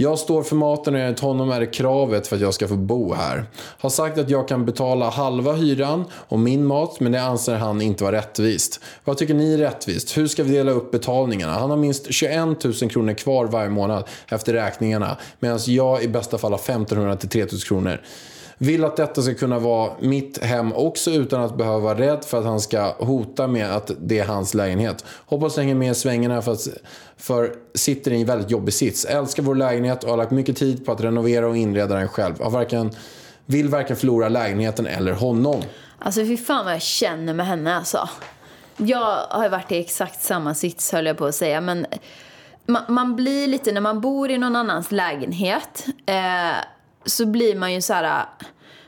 S2: Jag står för maten och enligt honom är det kravet för att jag ska få bo här. Har sagt att jag kan betala halva hyran och min mat, men det anser han inte vara rättvist. Vad tycker ni är rättvist? Hur ska vi dela upp betalningarna? Han har minst 21 000 kronor kvar varje månad efter räkningarna, medan jag i bästa fall har 1500 till 3 000 kronor. Vill att detta ska kunna vara mitt hem också utan att behöva vara rädd för att han ska hota med att det är hans lägenhet. Hoppas du hänger med i svängarna för, att, för sitter i en väldigt jobbig sits. Älskar vår lägenhet och har lagt mycket tid på att renovera och inreda den själv. Har varken, vill varken förlora lägenheten eller honom.
S3: Alltså fy fan vad jag känner med henne alltså. Jag har varit i exakt samma sits höll jag på att säga. Men man, man blir lite, när man bor i någon annans lägenhet eh, så blir man ju så här,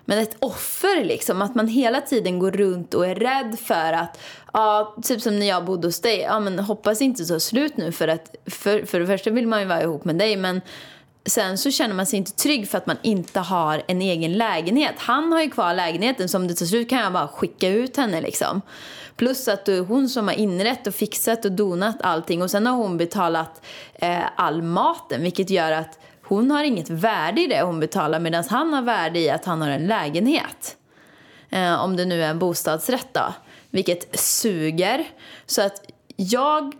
S3: men ett offer liksom. Att man hela tiden går runt och är rädd för att, ja, typ som när jag bodde hos dig, ja men hoppas inte så slut nu för att, för, för det första vill man ju vara ihop med dig men sen så känner man sig inte trygg för att man inte har en egen lägenhet. Han har ju kvar lägenheten så om det tar slut kan jag bara skicka ut henne liksom. Plus att det är hon som har inrett och fixat och donat allting och sen har hon betalat eh, all maten vilket gör att hon har inget värde i det hon betalar medan han har värde i att han har en lägenhet. Eh, om det nu är en bostadsrätt då. Vilket suger. Så att jag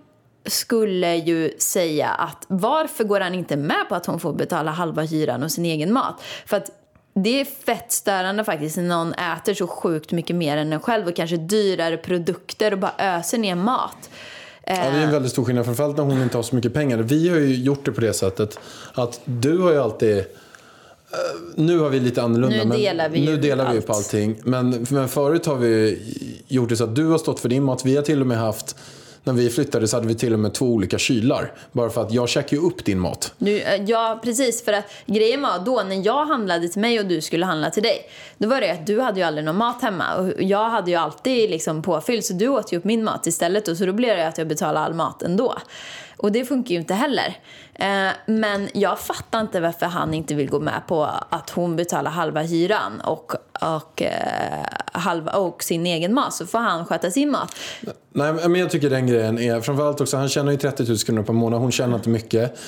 S3: skulle ju säga att varför går han inte med på att hon får betala halva hyran och sin egen mat? För att det är fett störande faktiskt när någon äter så sjukt mycket mer än en själv och kanske dyrare produkter och bara öser ner mat.
S2: Ja, det är en väldigt stor skillnad, framförallt när hon inte har så mycket pengar. Vi har ju gjort det på det sättet att du har ju alltid... eh, Nu har vi lite annorlunda.
S3: Nu delar vi
S2: nu delar vi
S3: allt.
S2: på allting. Men, men förut har vi gjort det så att du har stått för din mat. Vi har till och med haft... När vi flyttade så hade vi till och med två olika kylar. Bara för att jag käkar ju upp din mat.
S3: Nu, eh, ja, precis. För att grejen var då när jag handlade till mig och du skulle handla till dig. Då var det att du hade ju aldrig någon mat hemma och jag hade ju alltid liksom påfylld så du åt ju upp min mat istället och så då blev det att jag betalade all mat ändå. Och det funkar ju inte heller. Eh, men jag fattar inte varför han inte vill gå med på att hon betalar halva hyran och, och, eh, halva, och sin egen mat så får han sköta sin mat.
S2: Nej, men jag tycker den grejen är, framförallt också, han tjänar ju 30 000 kronor per månad, hon tjänar inte mycket.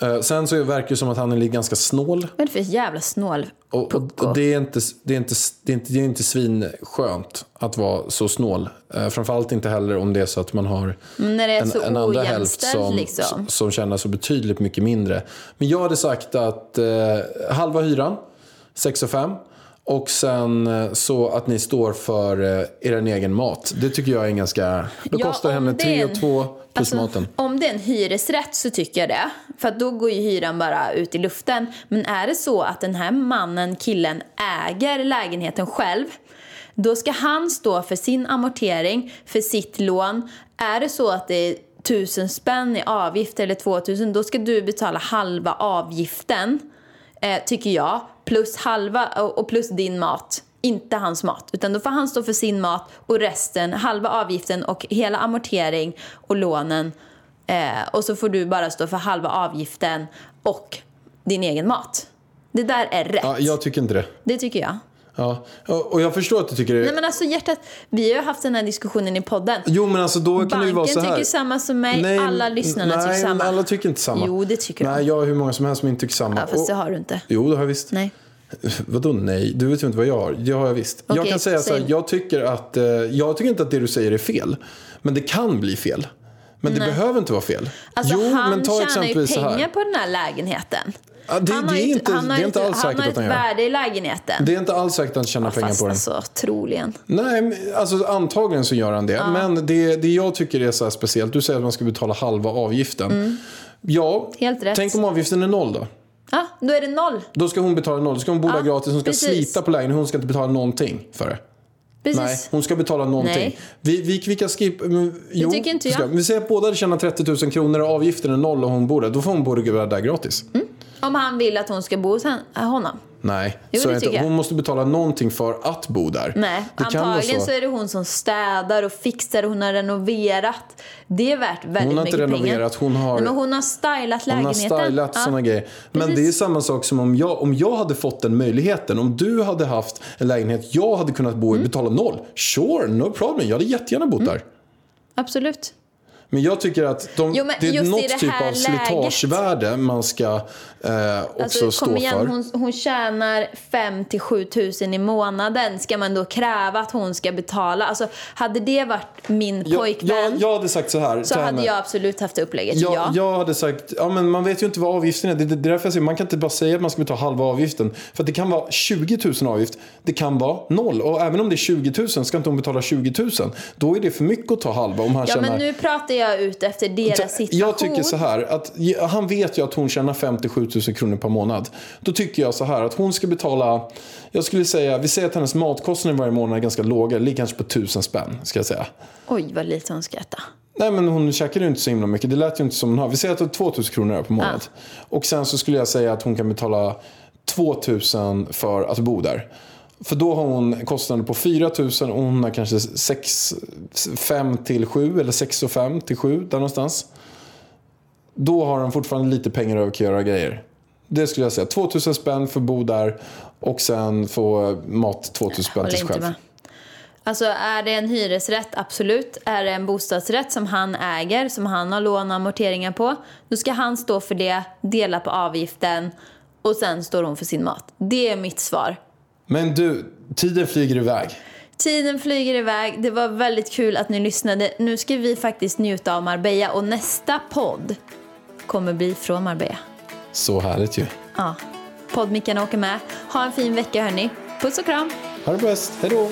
S2: Eh, Sen så verkar det som att han är ganska snål.
S3: Vad är det för jävla snål
S2: Och, och, och det, är inte, det, är inte, det, är inte, det är inte svinskönt att vara så snål. Eh, framförallt inte heller om det är så att man har
S3: är
S2: en, en andra hälft som,
S3: liksom.
S2: som tjänar så betydligt mycket mindre. Men jag hade sagt att eh, halva hyran, 6 och 5 och sen eh, så att ni står för eh, er egen mat. Det tycker jag är en ganska... Då
S3: Ja,
S2: kostar henne
S3: det
S2: 3
S3: är
S2: och
S3: en-
S2: 2 plus
S3: Alltså,
S2: maten.
S3: Om det är en hyresrätt så tycker jag det. För då går ju hyran bara ut i luften. Men är det så att den här mannen, killen, äger lägenheten själv. Då ska han stå för sin amortering, för sitt lån. Är det så att det är tusen spänn i avgift eller 2000 då ska du betala halva avgiften. Eh, tycker jag. Plus halva och plus din mat. Inte hans mat. Utan då får han stå för sin mat och resten, halva avgiften och hela amortering och lånen. Eh, och så får du bara stå för halva avgiften och din egen mat. Det där är rätt.
S2: Ja, jag tycker inte det.
S3: Det tycker jag.
S2: Ja. Och jag förstår att du tycker det.
S3: Nej men alltså hjärtat, vi har haft den här diskussionen i podden.
S2: Jo, men alltså då kan det ju vara
S3: Banken
S2: så här.
S3: tycker samma som mig, alla lyssnarna
S2: nej,
S3: tycker samma.
S2: alla tycker inte samma.
S3: Jo, det tycker de.
S2: Nej, jag har hur många som helst som inte tycker samma.
S3: Ja, fast det
S2: Och-
S3: har du inte.
S2: Jo, det har jag visst.
S3: Nej.
S2: Vadå nej? Du vet ju inte vad jag har. Det har jag visst. jag
S3: Okej,
S2: kan säga så här, jag tycker att, eh, jag tycker inte att det du säger är fel. Men det kan bli fel. Men det behöver inte vara fel.
S3: Alltså
S2: jo,
S3: han
S2: men ta
S3: tjänar ju pengar på den här lägenheten.
S2: Ja, det,
S3: han har
S2: det, är
S3: ju-
S2: inte,
S3: han
S2: det
S3: har
S2: är inte alls säkert
S3: Han
S2: att
S3: har
S2: han
S3: ett
S2: gör.
S3: värde i lägenheten.
S2: Det är inte alls säkert att han tjänar pengar
S3: Fast
S2: på den.
S3: alltså, troligen.
S2: Nej, alltså antagligen så gör han det. Men det, det jag tycker är så här speciellt, du säger att man ska betala halva avgiften. Ja,
S3: Mm. Helt rätt.
S2: tänk om avgiften är noll då?
S3: Ja, då är det noll.
S2: Då ska hon betala noll. Då ska hon bo där
S3: Ja,
S2: gratis. Hon ska
S3: precis.
S2: slita på lägenheten. Hon ska inte betala någonting för det.
S3: Precis.
S2: Nej, hon ska betala någonting.
S3: Nej.
S2: Vi, vi, vi kan skippa... Jo,
S3: tycker inte
S2: det
S3: jag.
S2: Vi säger att båda tjänar 30 000 kronor och avgiften är noll och hon bor där. Då får hon bo där gratis.
S3: Mm. Om han vill att hon ska bo hos hen- honom.
S2: Nej,
S3: Jo,
S2: så
S3: det
S2: inte. Hon måste betala någonting för att bo där.
S3: Nej,
S2: det
S3: antagligen
S2: så.
S3: så. är det hon som städar och fixar och hon har renoverat. Det är värt väldigt
S2: Hon har
S3: mycket
S2: inte
S3: pengar.
S2: renoverat, hon har-
S3: Nej, men hon har stylat
S2: Hon har
S3: lägenheten.
S2: stylat
S3: Ja.
S2: såna grejer. Men
S3: Precis.
S2: det är samma sak som om jag, om jag hade fått den möjligheten. Om du hade haft en lägenhet jag hade kunnat bo
S3: Mm.
S2: i, betala noll. Sure, no problem. Jag hade jättegärna bott där.
S3: Absolut.
S2: Men jag tycker att de,
S3: Jo,
S2: det är något
S3: det
S2: typ av slitagevärde man ska eh, också
S3: Alltså,
S2: stå
S3: igen,
S2: för.
S3: hon, hon tjänar 5 till 7 tusen i månaden. Ska man då kräva att hon ska betala? Alltså, hade det varit min
S2: jag,
S3: pojkvän
S2: jag, jag hade sagt så här
S3: så hade jag absolut haft upplägget.
S2: Jag,
S3: ja.
S2: jag hade sagt, ja men man vet ju inte vad avgiften är. Det, det, det är därför jag säger, man kan inte bara säga att man ska betala halva avgiften. För det kan vara 20 000 avgift, det kan vara noll. Och även om det är 20 000 ska inte hon betala 20 000. Då är det för mycket att ta halva om han
S3: ja,
S2: tjänar...
S3: men nu pratar jag ut efter deras situation.
S2: Jag tycker så här, att han vet ju att hon tjänar 57 000 kronor per månad. Då tycker jag så här att hon ska betala, jag skulle säga, vi säger att hennes matkostnader varje månad är ganska låga, ligger kanske på 1000 spänn, ska jag säga.
S3: Oj, vad lite hon ska äta.
S2: Nej men hon käkar ju inte så himla mycket, det lät ju inte som hon har. Vi säger att det är 2000 kronor per månad. Och sen så skulle jag säga att hon kan betala 2000 för att bo där. För då har hon kostnader på 4000 och hon har kanske 6, 5 till 7 eller 6 och 5 till 7 där någonstans. Då har hon fortfarande lite pengar över att göra grejer. Det skulle jag säga. 2000 spänn för att bo där och sen få mat 2000 spänn
S3: Håller
S2: till sig själv.
S3: med. Alltså är det en hyresrätt, absolut. Är det en bostadsrätt som han äger, som han har lån och amorteringar på, då ska han stå för det, dela på avgiften och sen står hon för sin mat. Det är mitt svar.
S2: Men du, tiden flyger iväg.
S3: Tiden flyger iväg. Det var väldigt kul att ni lyssnade. Nu ska vi faktiskt njuta av Marbella och nästa podd kommer bli från Marbella.
S2: Så härligt ju.
S3: Ja, poddmickarna åker med. Ha en fin vecka hörni. Puss och kram!
S2: Ha det bäst. Hej då.